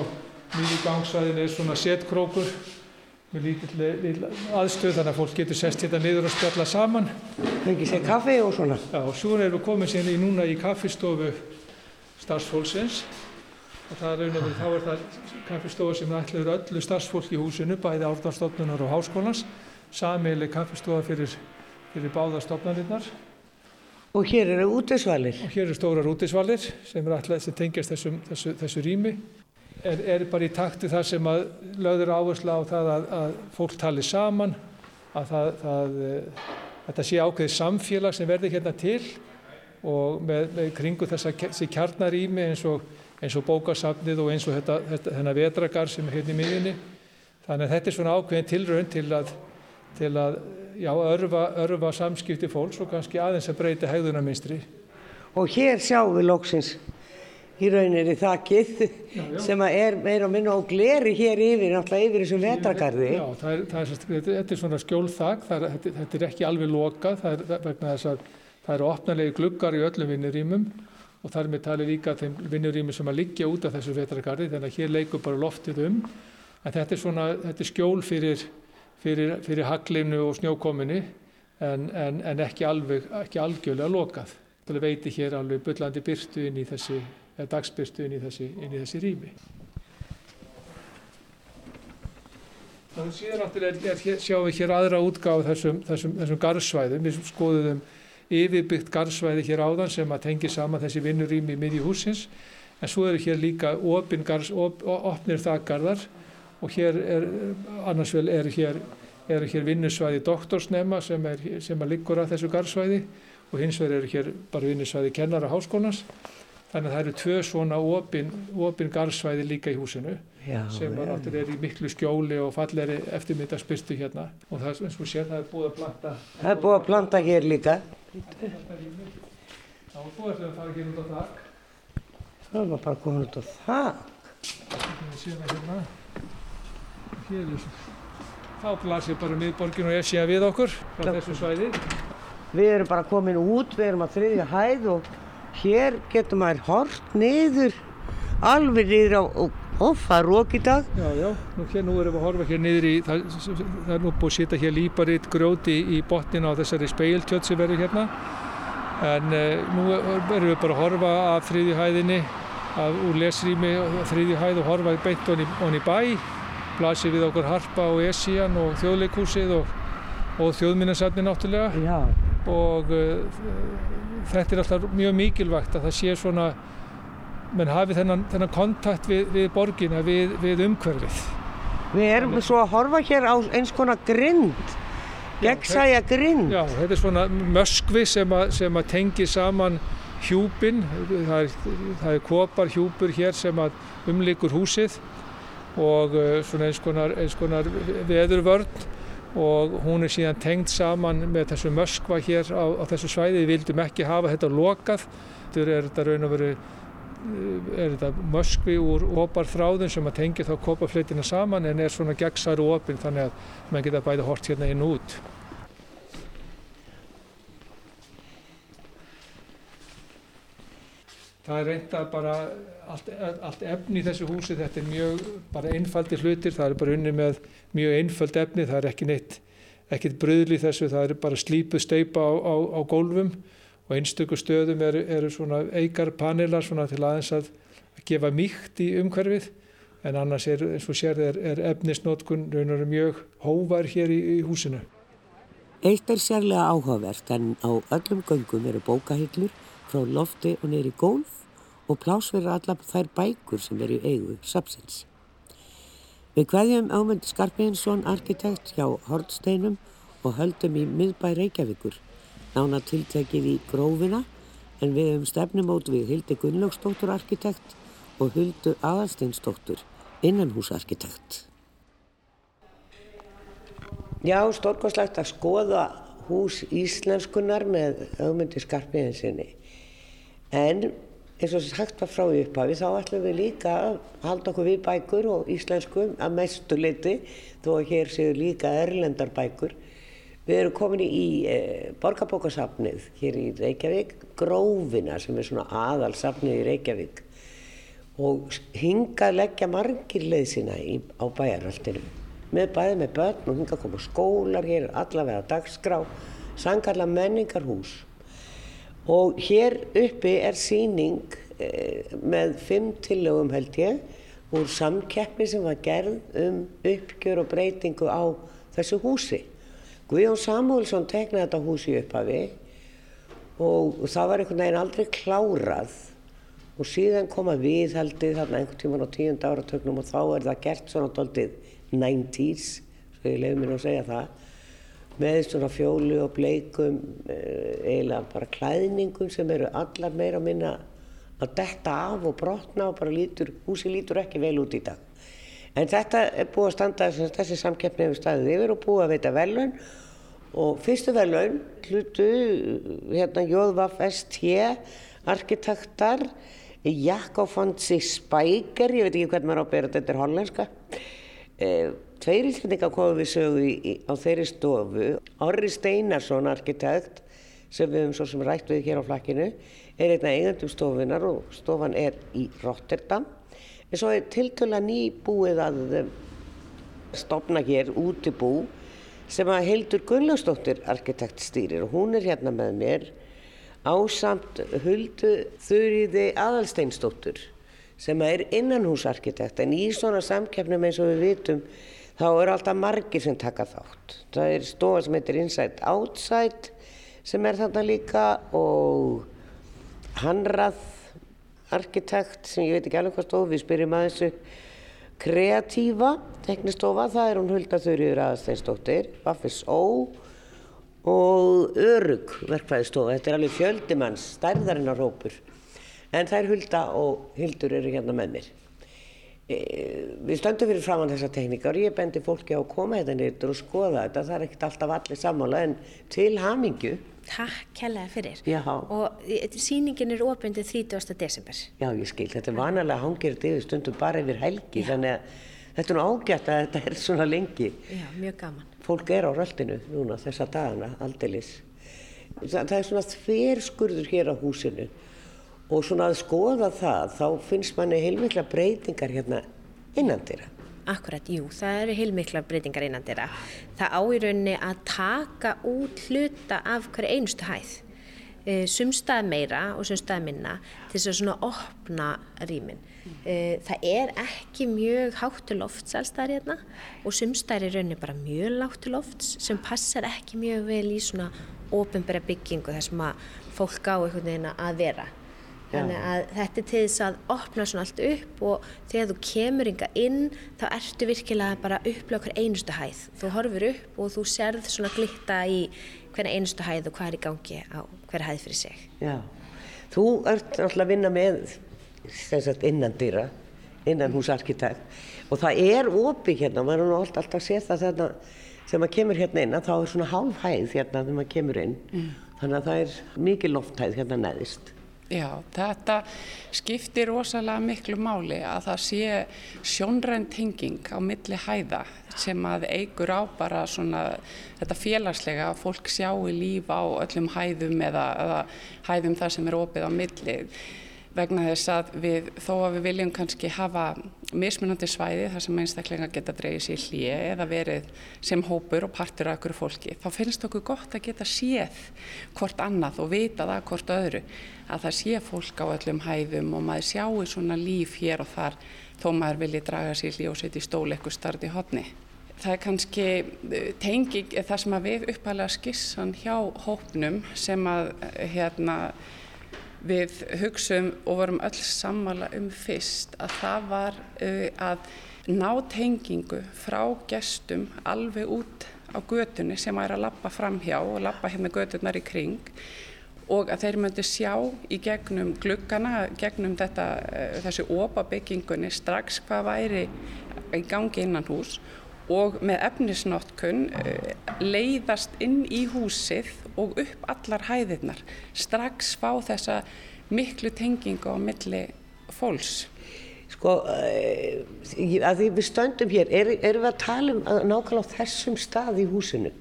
Speaker 3: mjög gangsvæðin er svona setkrókur með lítill aðstöð þannig að fólk getur sest hérna niður og spjalla saman.
Speaker 2: Fengið sér kaffi og svona?
Speaker 3: Já, og svo erum við komið sérna í núna í kaffistofu starfsfólksins og það er og þá er það kaffistofa sem ætlaður öllu starfsfólk í húsinu, bæði ártanstofnunar og háskólans, samiðileg kaffistofa fyrir, fyrir báða stofnarinnar.
Speaker 2: Og hér eru útisvalir?
Speaker 3: Og hér eru stórar útisvalir sem er ætlað sem tengjast þessum, þessu, þessu rými er, er bara í takti það sem að löður áherslu á það að, að fólk tali saman, að það, það, eh, þetta sé ákveðið samfélag sem verður hérna til og með, með kringu þess að kjarnarými eins og, og bókasafnið og eins og þetta, þetta, þennan vetragar sem er hérna í miðjunni. Þannig að þetta er svona ákveðin tilraun til að, til að já, örfa, örfa samskipti fólks og kannski aðeins að breyta hegðunarminstri.
Speaker 2: Og hér sjáum við lóksins í rauninni þakkið já, já. sem er meira og minna og gleri hér yfir, náttúrulega yfir þessum vetrakarði.
Speaker 3: Já, það er, það er, þetta er svona skjólþak, þetta, þetta er ekki alveg lokað, það er vegna þess að það eru opnarlegi gluggar í öllum vinnurýmum og þar með tali líka þeim vinnurýmum sem að liggja út af þessu vetrakarði, þannig að hér leikur bara loftið um, en þetta er svona, þetta er skjól fyrir, fyrir, fyrir haglinu og snjókominni en, en, en ekki alveg, ekki algjörlega lokað. Það veiti hér alveg byllandi byrtu inn í þessi dagsbyrstu inn í þessi, inn í þessi rými. Þannig síðan náttúrulega sjáum við hér aðra útgáð þessum, þessum, þessum garðsvæðum. Við skoðum yfirbyggt garðsvæði hér áðan sem að tengi saman þessi vinnurými í miðju húsins. En svo eru hér líka garðs, op, opnir þakgarðar og hér er, annars vel eru hér, er hér vinnusvæði doktorsnema sem, er, sem að liggur að þessu garðsvæði og hins vegar eru hér bara vinnusvæði kennara háskólans Þannig að það eru tvö svona opin, opin garðsvæði líka í húsinu
Speaker 2: Já,
Speaker 3: sem
Speaker 2: já.
Speaker 3: áttur er í miklu skjóli og falleri eftirmyndaspyrstu hérna og það er eins og sér það er búið að planta
Speaker 2: Það er búið að planta hér líka.
Speaker 3: Og þú ætlum að fara hér út á þak
Speaker 2: Það var bara komin út á það.
Speaker 3: Við séum það hérna Hér er Þá blasir bara miðborgin og Esja við okkur frá þessu svæði
Speaker 2: Við erum bara komin út, við erum að þriðja hæð og hér getur maður hort niður, alveg niður á, og, og það er rók í dag.
Speaker 3: Já, já, nú, hér, nú erum við að horfa hér niður í, það, það er nú búið að setja hér líparitt grjóti í botnin á þessari speiltjöld sem verður hérna. En uh, nú erum við bara að horfa af þriðju hæðinni, af, úr lesrými á þriðju hæð og horfa beint honni, bæ. Blasir við okkur Harpa og Esían og þjóðleikúsið og, og þjóðminnarsafni náttúrulega.
Speaker 2: Já.
Speaker 3: Og uh, þetta er alltaf mjög mikilvægt að það sé svona, menn hafi þennan, þennan kontakt við, við borgina, við, við umhverfið.
Speaker 2: Við erum svo að horfa hér á eins konar grind, gegnsæja grind.
Speaker 3: Já, þetta er svona möskvi sem að, sem að tengi saman hjúpin, það er, það er kopar hjúpur hér sem að umlikur húsið og uh, svona eins konar, eins konar veðurvörn og hún er síðan tengd saman með þessu möskva hér á, á þessu svæði. Við vildum ekki hafa þetta lokað, þetta er þetta raun og veru er þetta möskvi úr oparþráðum sem að tengja þá kopafleitina saman en er svona gegnsar og opinn þannig að mann geta bæði hort hérna inn og út. Það er reynda bara allt, allt efni í þessu húsi, þetta er mjög bara einfaldir hlutir, það er bara unni með mjög einföld efni, það er ekki neitt, ekkert bröðli þessu, það er bara slípuð steipa á, á, á gólfum og einstöku stöðum eru, eru svona eikar panelar svona til aðeins að, að gefa mýkt í umhverfið en annars er, eins og sér, er, er efnisnótkun raunar mjög hóvar hér í, í húsinu.
Speaker 1: Eitt er sérlega áhugavert en á öllum göngum eru bókahillur frá lofti og neyri gólf og plás fyrir allar þær bækur sem eru í eigu sapsins. Við kveðjum ámynd Skarpinsson arkitekt hjá Hortsteinum og höldum í miðbæ Reykjavíkur, nána tiltekið í grófina en við hefum stefnumót við Hildi Gunnlaugsdóttur arkitekt og Huldu Aðalsteinsdóttur innanhúsarkitekt.
Speaker 2: Já, stórkoslegt að skoða hús íslenskunar með augmyndi Skarpiðinsinni. En eins og sagt var frá upphafi þá ætlum við líka að halda okkur við bækur og íslensku að mestu leiti þó að hér séu líka erlendar bækur. Við erum komin í e, borgarbókasafnið hér í Reykjavík, Grófina sem er svona aðalsafnið í Reykjavík. Og hingað leggja margir leið sína í, á bæjarhaldinu með bæði með börn og hingað koma skólar hér allavega dagskrá sangarla menningarhús og hér uppi er síning eh, með fimm tillögum held ég úr samkeppni sem var gerð um uppgjör og breytingu á þessu húsi. Guðjón Samúlsson teknaði þetta húsi upphafi og það var einhvern veginn aldrei klárað. Og síðan koma viðhaldið þarna einhvern tíman á tíund áratögnum og þá er það gert svona doldið 90's, svo ég lefði mér að segja það, með svona fjólu og bleikum, eh, eiginlega bara klæðningum sem eru allar meira að minna að detta af og brotna og bara lítur, húsi lítur ekki vel út í dag. En þetta er búið að standa, þessi samkeppni hefur staðið yfir og búið að veita velun og fyrstu velun hlutu hérna Jóðvaf ST, arkitektar, Jakob Fonsi Spæker, ég veit ekki hvernig maður á að bera þetta er hollenska. Tveir íslendingar komum við sögu í, í, á þeirri stofu. Orri Steinarsson, arkitekt, sem við höfum svo sem rætt við hér á flakkinu, er einna eigandum stofunar og stofan er í Rotterdam. En svo er tiltöla nýbúið að eh, stopna hér útibú sem að Hildur Gunnlaugsdóttir arkitekt stýrir og hún er hérna með mér ásamt Huldu Þurriði Aðalsteinsdóttur sem er innanhúsarkitekt en í svona samkeppnum eins og við vitum þá eru alltaf margir sem taka þátt. Það er stofa sem heitir Inside Outside sem er þarna líka og Hanrað arkitekt sem ég veit ekki alveg hvað stofu, við spyrjum að þessu kreatífa teknistofa, það er hún Hulda Þurriður Aðalsteinsdóttir, Vaffis Ó og örug verkfæðistofa. Þetta er alveg fjöldimanns, stærðarinnar hópur. En þær Hulda og Hildur eru hérna með mér. E, við stöndum fyrir framann þessa tekníkar og ég bendi fólki á að koma hérna nýttur og skoða þetta. Það er ekkert alltaf allir sammála en til hamingju.
Speaker 4: Takk kærlega fyrir.
Speaker 2: Já.
Speaker 4: Og síningin er ofendið 30. desember.
Speaker 2: Já, ég skil. Þetta er vanalega hangir yfir stundum bara yfir helgi. Já. Þannig að þetta er nú ágætt að þetta er svona lengi.
Speaker 4: Já, mjög gaman.
Speaker 2: Fólk er á röldinu núna þessa dagana, aldeilis. Það er svona þverskurður hér á húsinu og svona að skoða það þá finnst manni heilmikla breytingar hérna innan dýra.
Speaker 4: Akkurat, jú, það eru heilmikla breytingar innan dýra. Það á í rauninni að taka út hluta af hverju einustu hæð. E, sumstað meira og sumstað minna til þess að svona opna rýmin. E, það er ekki mjög háttu lofts allstæðar hérna og sumstað er í rauninni bara mjög láttu lofts sem passar ekki mjög vel í svona ofinbæra byggingu þar sem að fólk á einhvern veginn að vera. Þannig að þetta er til þess að opna svona allt upp og þegar þú kemur yngar inn þá ertu virkilega bara upplega hver einustu hæð. Þú horfur upp og þú serð svona glitta í hverja einustu hæð og hvað er í gangi á hverja hæð fyrir sig.
Speaker 2: Já, þú ert alltaf að vinna með sagt, innan dýra, innan húsarkitekt og það er opið hérna, maður er nú alltaf að það þarna þegar maður kemur hérna inn þá er svona hálf hæð hérna þegar maður kemur inn. Mm. Þannig að það er mikið lofthæð hérna neðist.
Speaker 5: Já, þetta skiptir rosalega miklu máli að það sé sjónrænt henging á milli hæða sem að eigur á bara svona þetta félagslega að fólk sjáu líf á öllum hæðum eða, eða hæðum þar sem er opið á milli vegna þess að við, þó að við viljum kannski hafa mismunandi svæði þar sem einstaklega geta dreyið sér hlýje eða verið sem hópur og partur af okkur fólki, þá finnst okkur gott að geta séð hvort annað og vita það hvort öðru að það sé fólk á öllum hæðum og maður sjáu svona líf hér og þar þó maður vilji draga sér hlýje og setja í stól eitthvað starti hodni. Það er kannski eh, tengi það sem að við uppalega skissan hjá hópnum sem að hérna við hugsaum og vorum öll sammála um fyrst að það var uh, að ná tengingu frá gestum alveg út á götunni sem er að lappa fram hjá og lappa hérna göturnar í kring og að þeir myndu sjá í gegnum gluggana, gegnum þetta, uh, þessu ópabyggingunni strax hvað væri í gangi innan hús og með efnisnótkunn uh, leiðast inn í húsið og upp allar hæðirnar strax fá þessa miklu tengingu á milli fólks.
Speaker 2: Sko, uh, að því við stöndum hér, erum er við að tala um að nákvæmlega þessum stað í húsinu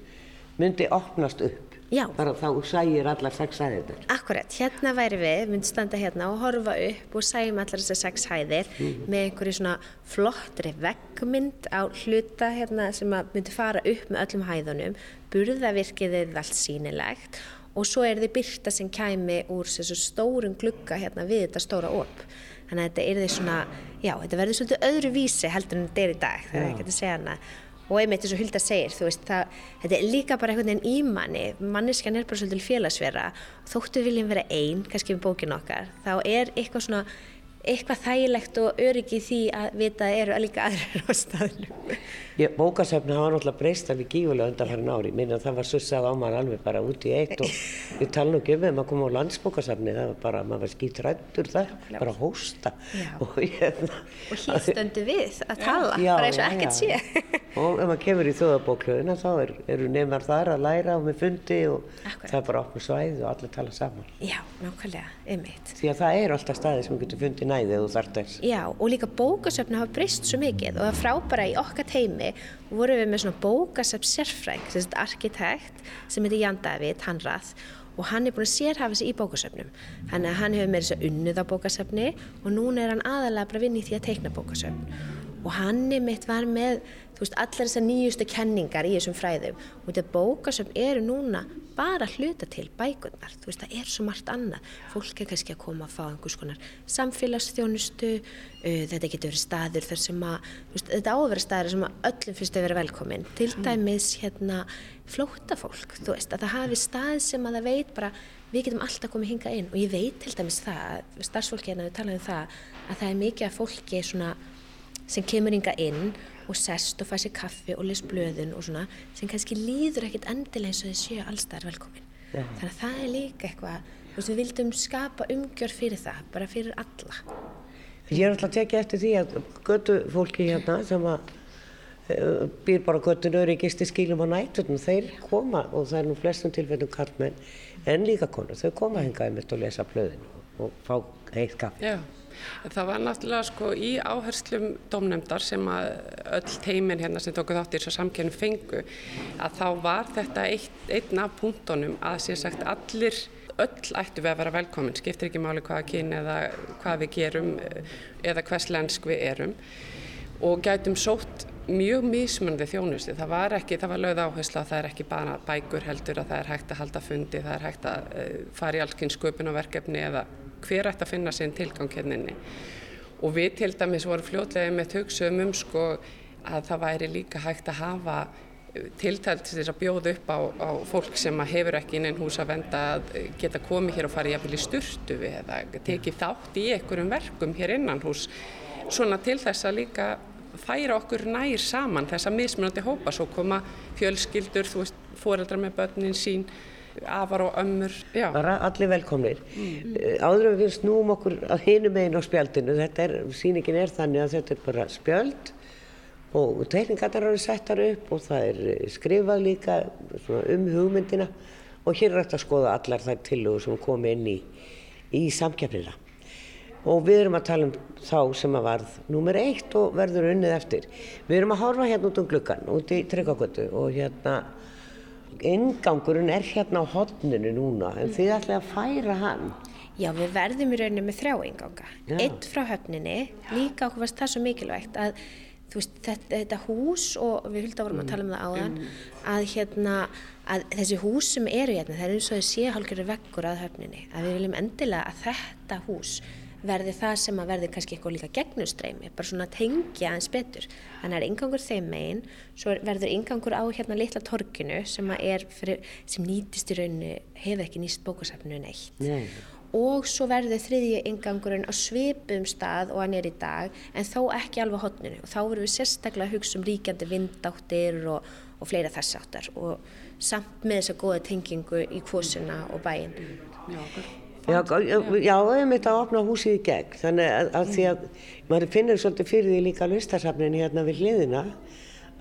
Speaker 2: myndi opnast upp?
Speaker 4: Já.
Speaker 2: Bara þá sægir allar sex hæðir.
Speaker 4: Akkurat, hérna væri við, myndum standa hérna og horfa upp og sægjum allar þessar sex hæðir mm. með einhverju svona flottri veggmynd á hluta hérna sem myndi fara upp með öllum hæðunum, burðavirkiðið allt sínilegt og svo er þið byrta sem kæmi úr þessu stórum glugga hérna við þetta stóra op. Þannig að þetta er því svona, já, þetta verður svolítið öðru vísi heldur en þetta er í dag, það er ekki að segja hana og einmitt eins og Hulda segir, þú veist, það, þetta er líka bara einhvern veginn í manni, manniskan er bara svolítið félagsverða, þóttu viljum vera einn, kannski við bókin okkar, þá er eitthvað svona, eitthvað þægilegt og öryggi því að vita að eru líka aðrir á staðnum.
Speaker 2: Bókasöfni hafa náttúrulega breyst alveg gífulega undan hverjum ári, minna það var sussað á maður alveg bara út í eitt og við tala nú ekki um þegar maður kom á landsbókasöfni, það var bara, maður var skýt rættur þar, bara hósta.
Speaker 4: Og, hérna, og hér stöndu við að tala, já, bara eins og ekkert sé.
Speaker 2: og ef maður kemur í þjóðabóklöðuna þá er, eru nefnar þar að læra og með fundi og Akkurat. það er bara opnum svæð og allir tala saman.
Speaker 4: Já, nákvæmlega, einmitt.
Speaker 2: Því að það er alltaf staði sem við getum fundið næðið og þart þess.
Speaker 4: Já, og líka bókasöfni hafa breyst svo mikið og það frábæra í okkar teimi vorum við með svona bókasöfn sérfræng, þessi arkitekt sem heitir Jan David, hann rað og hann er búin að sérhafa sig í bókasöfnum þannig að hann hefur með þess að unnið á bókasöfni og núna er hann aðalega bara vinn í því að teikna bókasöfn og hann er mitt var með veist, allar þessar nýjustu kenningar í þessum fræðum. Og þetta bókasöfn eru núna bara hluta til bækurnar, þú veist, það er svo margt annað. Fólk er kannski að koma að fá einhvers konar samfélagsþjónustu uh, þetta getur verið staður þar sem að veist, þetta á að vera staður sem að öllum finnst að vera velkomin, til mm. dæmis hérna flótafólk, þú veist, að það hafi stað sem að það veit bara við getum alltaf komið hinga inn. Og ég veit til dæmis það, starfsfólki hérna við talaðum það að það er mikið að fólki svona sem kemur ynga inn og sest og fær sér kaffi og les blöðun og svona sem kannski líður ekkit endilega eins og þið séu allstæðar velkomin. Ja. Þannig að það er líka eitthvað veist, við vildum skapa umgjör fyrir það, bara fyrir alla.
Speaker 2: Ég er alltaf að tekja eftir því að götu fólki hérna sem að uh, býr bara göttinu og gisti skýlum á nættunum, þeir koma og það er nú flestum tilfellum karlmenn en líka konur, þau koma hengaði með að lesa blöðinu og fá heitt kaffi.
Speaker 5: Já. Það var náttúrulega sko í áherslum domnemdar sem að öll teimin hérna sem tóku þátt í þessu samkjörnum fengu að þá var þetta eitt, einn af punktunum að sér sagt allir öll ættu við að vera velkomin, skiptir ekki máli hvaða kyn eða hvað við gerum eða hvers lensk við erum og gætum sótt mjög mismunandi þjónusti. Það var ekki, það var lögð áherslu að það er ekki bara bækur heldur að það er hægt að halda fundi, það er hægt að uh, fara í allkynns sköpunarverkefni eða hver ætti að finna sinn tilgang henninni. Og við til dæmis vorum fljótlega með hugsaum um sko að það væri líka hægt að hafa tiltælt til þess að bjóða upp á, á fólk sem hefur ekki inn einn hús að venda að geta komið hér og farið jafnvel í sturtu við eða tekið þátt í einhverjum verkum hér innan hús svona til þess að líka færa okkur nær saman þessa mismunandi hópa svo koma fjölskyldur, þú veist, foreldrar með börnin sín afar og ömmur
Speaker 2: Já. bara allir velkomnir mm. áður við snúum okkur að hinum einn á spjaldinu þetta er, síningin er þannig að þetta er bara spjald og teikningarnar eru settar upp og það er eh, skrifað líka um hugmyndina og hér er þetta að skoða allar þær tillögur sem komi inn í, í samkjafnina og við erum að tala um þá sem að varð nummer eitt og verður unnið eftir við erum að horfa hérna út um gluggan út í Tryggagötu og hérna ingangurinn er hérna á hodninu núna en þið ætlaði að færa hann.
Speaker 4: Já, við verðum í rauninu með þrjá inganga. Eitt frá höfninni, líka okkur varst það svo mikilvægt að veist, þetta, þetta hús og við hulda vorum að tala um það áðan að, hérna, að þessi hús sem eru hérna það er eins og séu hálfgerður vekkur að höfninni að við viljum endilega að þetta hús verði það sem að verði kannski eitthvað líka gegnustreimi, bara svona tengja aðeins betur. Þannig að það er yngangur þeim megin, svo verður yngangur á hérna litla torkinu sem, fyrir, sem nýtist í rauninu, hefur ekki nýst bókasafnu neitt. Nei. Og svo verður þriðji ingangurinn á svipum stað og hann er í dag en þó ekki alveg hodninu og þá verður við sérstaklega að hugsa um ríkjandi vindáttir og, og fleira þess áttar og samt með þessa goða tengingu í kvosuna og bæin
Speaker 2: Já, já, ég mitt að opna húsið í gegn. Þannig að, að því að maður finnir svolítið fyrir því líka listasafnin hérna við hliðina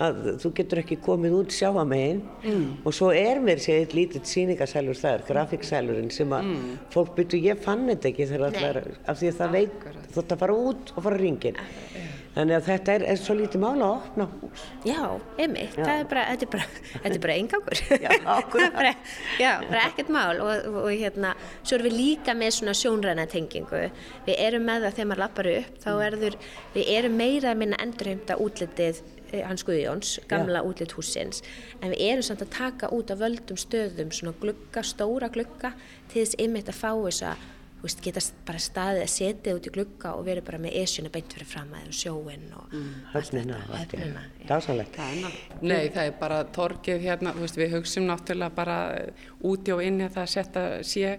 Speaker 2: að þú getur ekki komið út sjáamegin mm. og svo er mér sér eitt lítið síningasælur þar, grafíksælurinn sem að mm. fólk byrju, ég fann þetta ekki þegar allar, af því að það veit þú ætti að fara út og fara ringin þannig að þetta er, er svo lítið mála að opna hús.
Speaker 4: Já, einmitt, já. er bara þetta er bara, er bara eingangur. Já, bara, já, bara ekkert mál. Og, og, og hérna, svo erum við líka með svona sjónræna tengingu. Við erum með það þegar maður lappar upp þá erður, við erum meira að minna endurheimta útlitið Eh, hans Guðjóns, gamla útlitt húsins en við erum samt að taka út af völdum stöðum svona glugga, stóra glugga til þess ymmit að fá þess að veist, geta bara staðið að setja út í glugga og vera bara með esjuna beint fyrir fram að sjóin og
Speaker 2: mm, höfnina, höfnina dásanlegt
Speaker 5: Nei, það er bara torkið hérna, veist, við hugsim náttúrulega bara úti og inni að það setja sé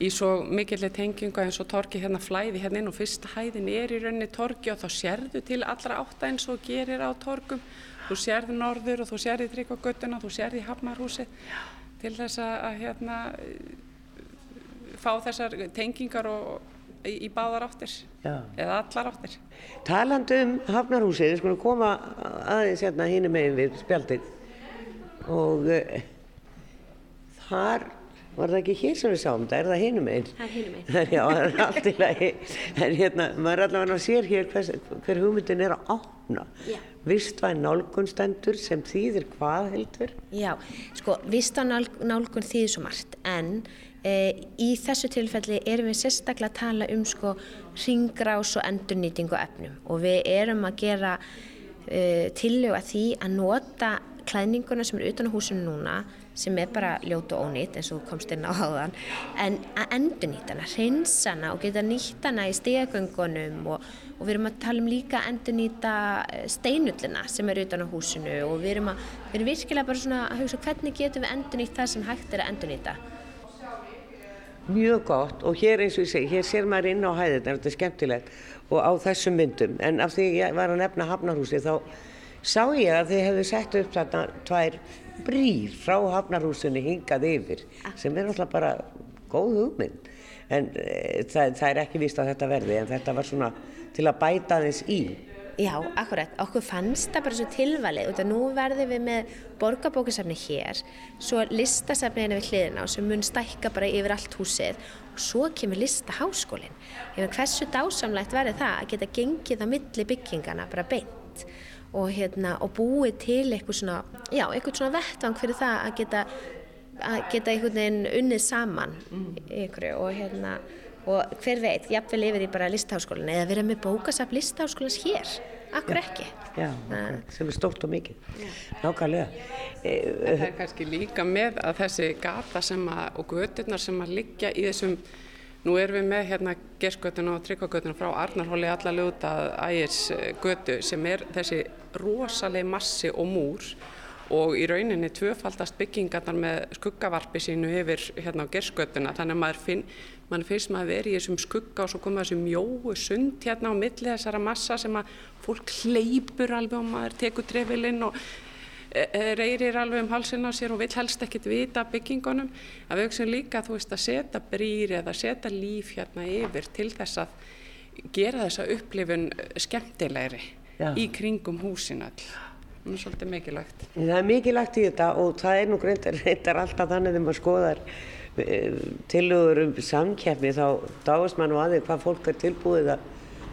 Speaker 5: í svo mikillir tengingu eins og torki hérna flæði hérna inn og fyrsta hæðin er í rauninni torki og þá sérðu til allra átta eins og gerir á torkum þú sérðu norður og þú sérðu tryggvagötuna þú sérðu hafnarhúsi til þess að hérna fá þessar tengingar og, í, í báðar áttir Já. eða allar áttir.
Speaker 2: Talandu um hafnarhúsi, við skulum koma aðeins hérna hínum megin við spjaldið. Og uh, þar var það ekki hér sem við sáum, það er það hinum einn
Speaker 4: það er hinum einn
Speaker 2: já, það er allt í lagi. En hérna, maður er allavega að sér hér hvers, hver hugmyndin er að ápna vistvæn nálgunstendur sem þýðir hvað heldur?
Speaker 4: Já, sko, vistvæn nálgun þýðir svo margt en í þessu tilfelli erum við sérstaklega að tala um sko ringrás og endurnýtingu efnum. Og við erum að gera e, tillög að því að nota klæðninguna sem er utan á húsinu núna sem er bara ljót og ónýtt eins og komst inn á háðan en að endur nýtt hana, reynsa hana og geta nýtt hana í stegöngunum og, og við erum að tala um líka endur nýta eh, steinullina sem er utan á húsinu. Og við erum, að, við erum virkilega bara svona að hugsa hvernig getum við endur nýtt það sem hægt er að endur nýta
Speaker 2: Mjög gott og hér eins og ég segi, hér sér maður inn á hæðin, þetta er skemmtilegt og á þessum myndum en af því ég var að nefna Hafnarhúsi þá sá ég að þið hefðu sett upp þarna tvær brýr frá Hafnarhúsunni hingað yfir sem er alltaf bara góð hugmynd en e, það, það er ekki víst að þetta verði en þetta var svona til að bæta þess í.
Speaker 4: Já, akkurat. Okkur fannst það bara svo tilvalið og nú verðum við með borgarbókasafni hér, svo listasafniðinu við hliðina og sem mun stækka bara yfir allt húsið og svo kemur listaháskólinn. Hversu dásamlegt verður það að geta gengið á milli byggingana bara beint og, hérna, og búið til eitthvað svona, já, eitthvað svona vettvang fyrir það að geta, að geta einhvern veginn unnið saman ykkur og hérna og hver veit, jafnvel yfir í bara listaháskólan eða vera með bókasafn listaháskólans hér? Akkur
Speaker 2: Já.
Speaker 4: ekki?
Speaker 2: Já, akkurat, sem er stórt og mikið, nákvæmlega.
Speaker 5: Það er kannski líka með að þessi gata sem að, og göturnar sem að liggja í þessum, nú erum við með hérna Gersgötuna og Tryggvagötuna frá Arnarhóli allar út að ægis götu sem er þessi rosaleg massi og múr og í rauninni tvöfaldast byggingarnar með skuggavarpi sínu yfir hérna á Gersgötuna þannig að maður finn, mann finnst maður verið í þessum skugga og svo koma þessu mjóu sund hérna á milli þessara massa sem að fólk hleypur alveg og maður tekur trefilinn og e, e, reyrir alveg um halsinn á sér og vill helst ekkert vita byggingunum. Að við auksum líka þú veist að setja brýr eða setja líf hérna yfir til þess að gera þessa upplifun skemmtilegri
Speaker 2: Já.
Speaker 5: í kringum húsin all það er svolítið mikilvægt.
Speaker 2: Það er mikilvægt í þetta og það er nú reyndar, alltaf þannig þegar maður skoðar tilugur um samkeppni þá dáist mann á aðeins hvað fólk er tilbúið að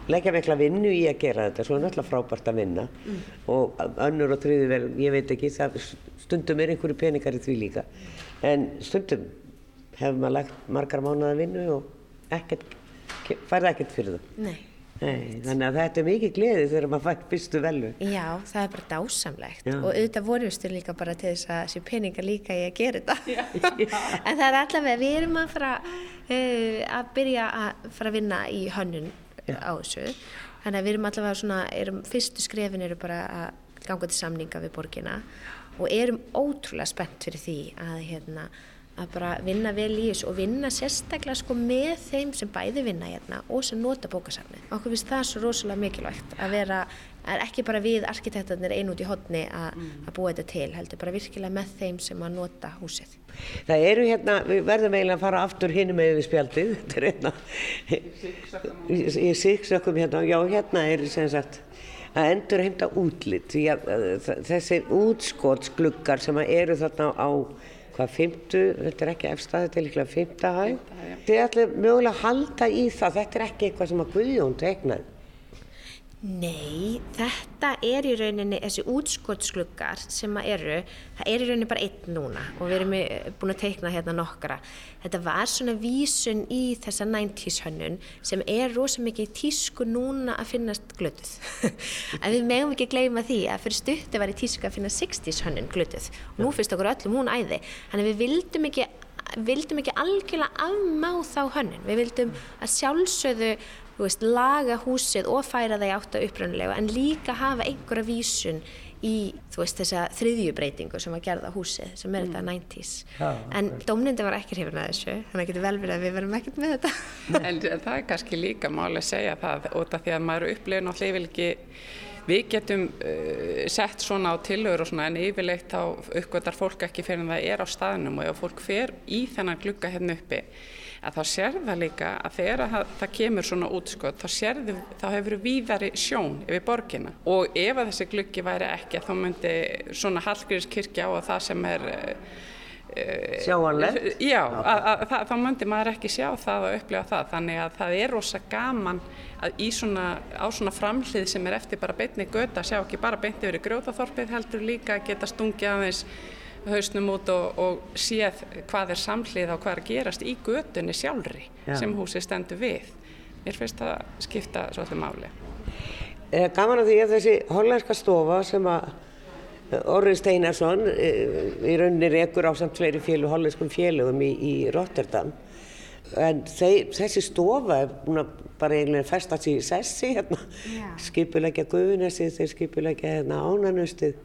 Speaker 2: leggja mikla vinnu í að gera þetta, svo er náttúrulega frábært að vinna. Og önnur og þriði vel, ég veit ekki, það, stundum er einhverju peningar í því líka. En stundum hefur maður lagt margar mánuða vinnu og ekkert, færði ekkert fyrir það.
Speaker 4: Nei.
Speaker 2: Nei, þannig að þetta er mikið gleði þegar maður fær fyrstu velu.
Speaker 4: Já, það er bara dásamlegt.
Speaker 2: Já.
Speaker 4: og auðvitað voruðstu líka bara til þess að sé peningar líka í að gera þetta. En það er allavega, við erum að fara uh, að byrja að fara að vinna í hönnun á þessu. Þannig að við erum allavega svona, erum, fyrstu skrefin eru bara að ganga til samninga við borgina og erum ótrúlega spennt fyrir því að hérna að bara vinna vel í þessu og vinna sérstaklega sko með þeim sem bæði vinna hérna og sem nota bókasafni. Okkur finnst það svo rosalega mikilvægt að vera, er ekki bara við arkitektarnir einu út í hodni að að búa þetta til, heldur bara virkilega með þeim sem að nota húsið.
Speaker 2: Það eru hérna, við verðum eiginlega að fara aftur hinum með við spjaldið, þetta er hérna, í sigsökkum hérna, já hérna er sem sagt að endur heimta útlitt, að þessir útskotsgluggar sem eru þarna á hvað fymtu, þetta er ekki efstað, þetta er líklega fymta hæg, þið ætlum mögulega að halda í það, þetta er ekki eitthvað sem að Guðjón teiknaði.
Speaker 4: Nei, þetta er í rauninni þessi útskottsgluggar sem að eru, það er í rauninni bara einn núna og við erum búin að teikna hérna nokkra. Þetta var svona vísun í þessa 90s hönnun sem er rosa mikið tísku núna að finnast glötuð. en við megum ekki gleyma því að fyrir stutti var í tísku að finna 60s hönnun glötuð og nú finnst okkur öllum hún æði. Þannig við vildum ekki vildum ekki algjörlega afmá þá hönnun. Við vildum að sjálfsögðu veist, laga húsið og færa það í átt að upprannilegu en líka hafa einhverja vísun í þú veist, þessa þriðjubreitingu sem var gerð á húsið, sem er þetta 90s.
Speaker 2: Já,
Speaker 4: en dómnindi var ekki hrifin að þessu, þannig að getur vel verið að við verum ekkert með þetta.
Speaker 5: En það er kannski líka máli að segja það út af því að maður upplifir náttúrulega yfirlega ekki Við getum uh, sett svona á tillögur og svona en yfirleitt þá uppgötar fólk ekki fyrir en það er á staðnum og ef fólk fer í þennan glugga hérna uppi að þá sér það líka að þegar að það, kemur svona útskot þá sér þið, þá hefur víðari sjón yfir borgina og ef að þessi gluggi væri ekki þá myndi svona Hallgrímskirkja á að það sem er uh,
Speaker 2: Sjáanlegt.
Speaker 5: Já, að, að, að, þá myndi maður ekki sjá það og upplifa það. Þannig að það er rosa gaman að í svona, á svona framhlið sem er eftir bara beinni göta, sjá ekki bara beint yfir í grjótaþorpið heldur líka að geta stungið aðeins hausnum út og, og séð hvað er samhlið og hvað er að gerast í götunni sjálfri
Speaker 2: Já.
Speaker 5: sem húsi stendur við. Mér finnst það skipta svolítið máli.
Speaker 2: Eh, Gaman að því að þessi hollenska stofa sem að Orri Steinarsson eh, í rauninni rekur á samt fleiri fjölu, hollenskum félögum í, í Rotterdam en þeir, þessi stofa er búin að bara eiginlega festast í sessi hérna, skipulegja Guðunessi, þeir skipulegja hérna Ánanustið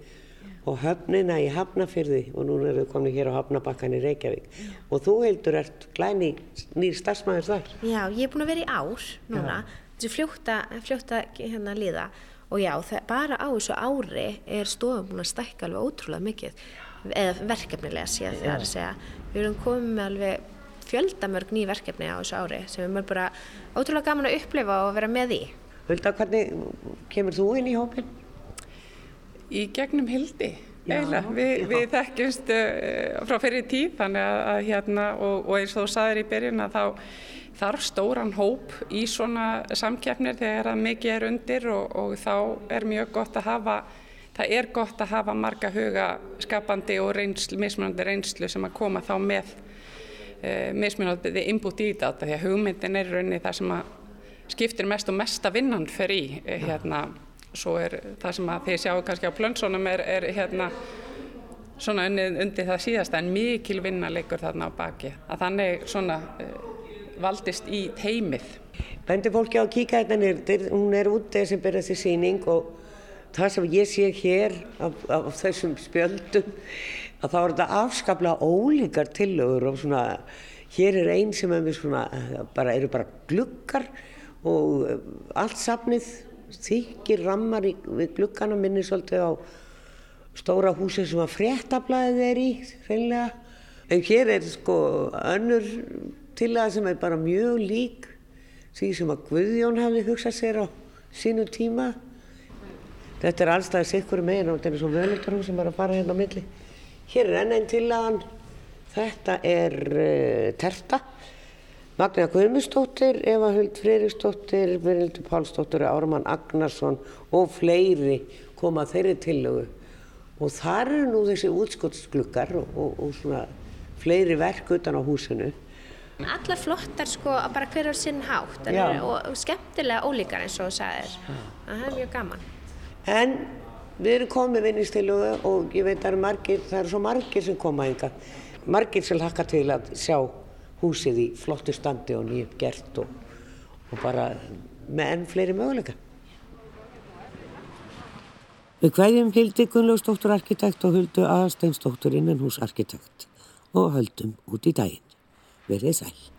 Speaker 2: og höfnina í Hafnafyrði og núna eru þau komin hér á Hafnabakkan í Reykjavík. Og þú heldur ert glæni nýr starfsmæður þar.
Speaker 4: Já, ég er búin að vera í ár núna, þessi fljóta, fljóta hérna líða og já, bara á þessu ári er stofan búin að stækka alveg ótrúlega mikið. Eða verkefnilega séð það er að segja. Við erum komið með alveg fjöldamörg ný verkefni á þessu ári sem er bara ótrúlega gaman að upplifa og vera með í.
Speaker 2: Hulda, hvernig kemur þú inn í hópin?
Speaker 5: Í gegnum hildi. Eila, við, við þekkjumst uh, frá fyrir tíð þannig að, að hérna og, og eins og þú saðir í byrjun að þá þarf stóran hóp í svona samkeppnir þegar að mikið er undir og, og þá er mjög gott að hafa það er gott að hafa marga huga skapandi og reynslu, mismunandi reynslu sem að koma þá með uh, mismunandi inbútt í þetta því að hugmyndin er rauninni það sem að skiptir mest og mesta vinnan fyrir í uh, hérna svo er það sem að þið sjáu kannski á plönsunum er, er hérna svona undir, það síðasta en mikil vinna leikur þarna á baki. Að þannig svona uh, valdist í teimið.
Speaker 2: Bendir fólki á að kíka hérna nýrtir, hún er úti sem byrja þessi síning og það sem ég sé hér af, af þessum spjöldum að þá er þetta afskaplega ólíkar tillögur og svona hér er einn sem er svona, bara, eru bara glukkar og allt safnið þykir rammar í, við glukkana minni svolítið á stóra húsi sem að fréttablaðið er í hreinlega. En hér er sko önnur tillaga sem er bara mjög lík því sem að Guðjón hafði hugsað sér á sínu tíma. Þetta er allstæðis ykkur megin og þetta er svona völundarhús sem er að fara hérna á milli. Hér er enn einn tillagan. Þetta er uh, terta Magna Guðmundsdóttir, Eva Huld Freyriksdóttir, Virildur Pálsdóttir, Áramann Agnarsson og fleiri koma þeirri tillögu og þar eru nú þessi útskottsglukkar og, og, og svona fleiri verk utan á húsinu.
Speaker 4: Allar flottar sko að bara hverja sinn hátt og, og skemmtilega ólíkar eins og þú sagðir. Það er mjög gaman.
Speaker 2: En við erum komið vinnistilögu og ég veit að það eru margir, það eru svo margir sem koma enga, margir sem hlakka til að sjá húsið í flottu standi og nýjum gert og, og bara með enn fleiri möguleika.
Speaker 1: Við hvaðjum hildi Gunnlaugsdóttur arkitekt og huldu aðsteinsdóttur innanhús arkitekt og höldum út í daginn. Verðið sæl.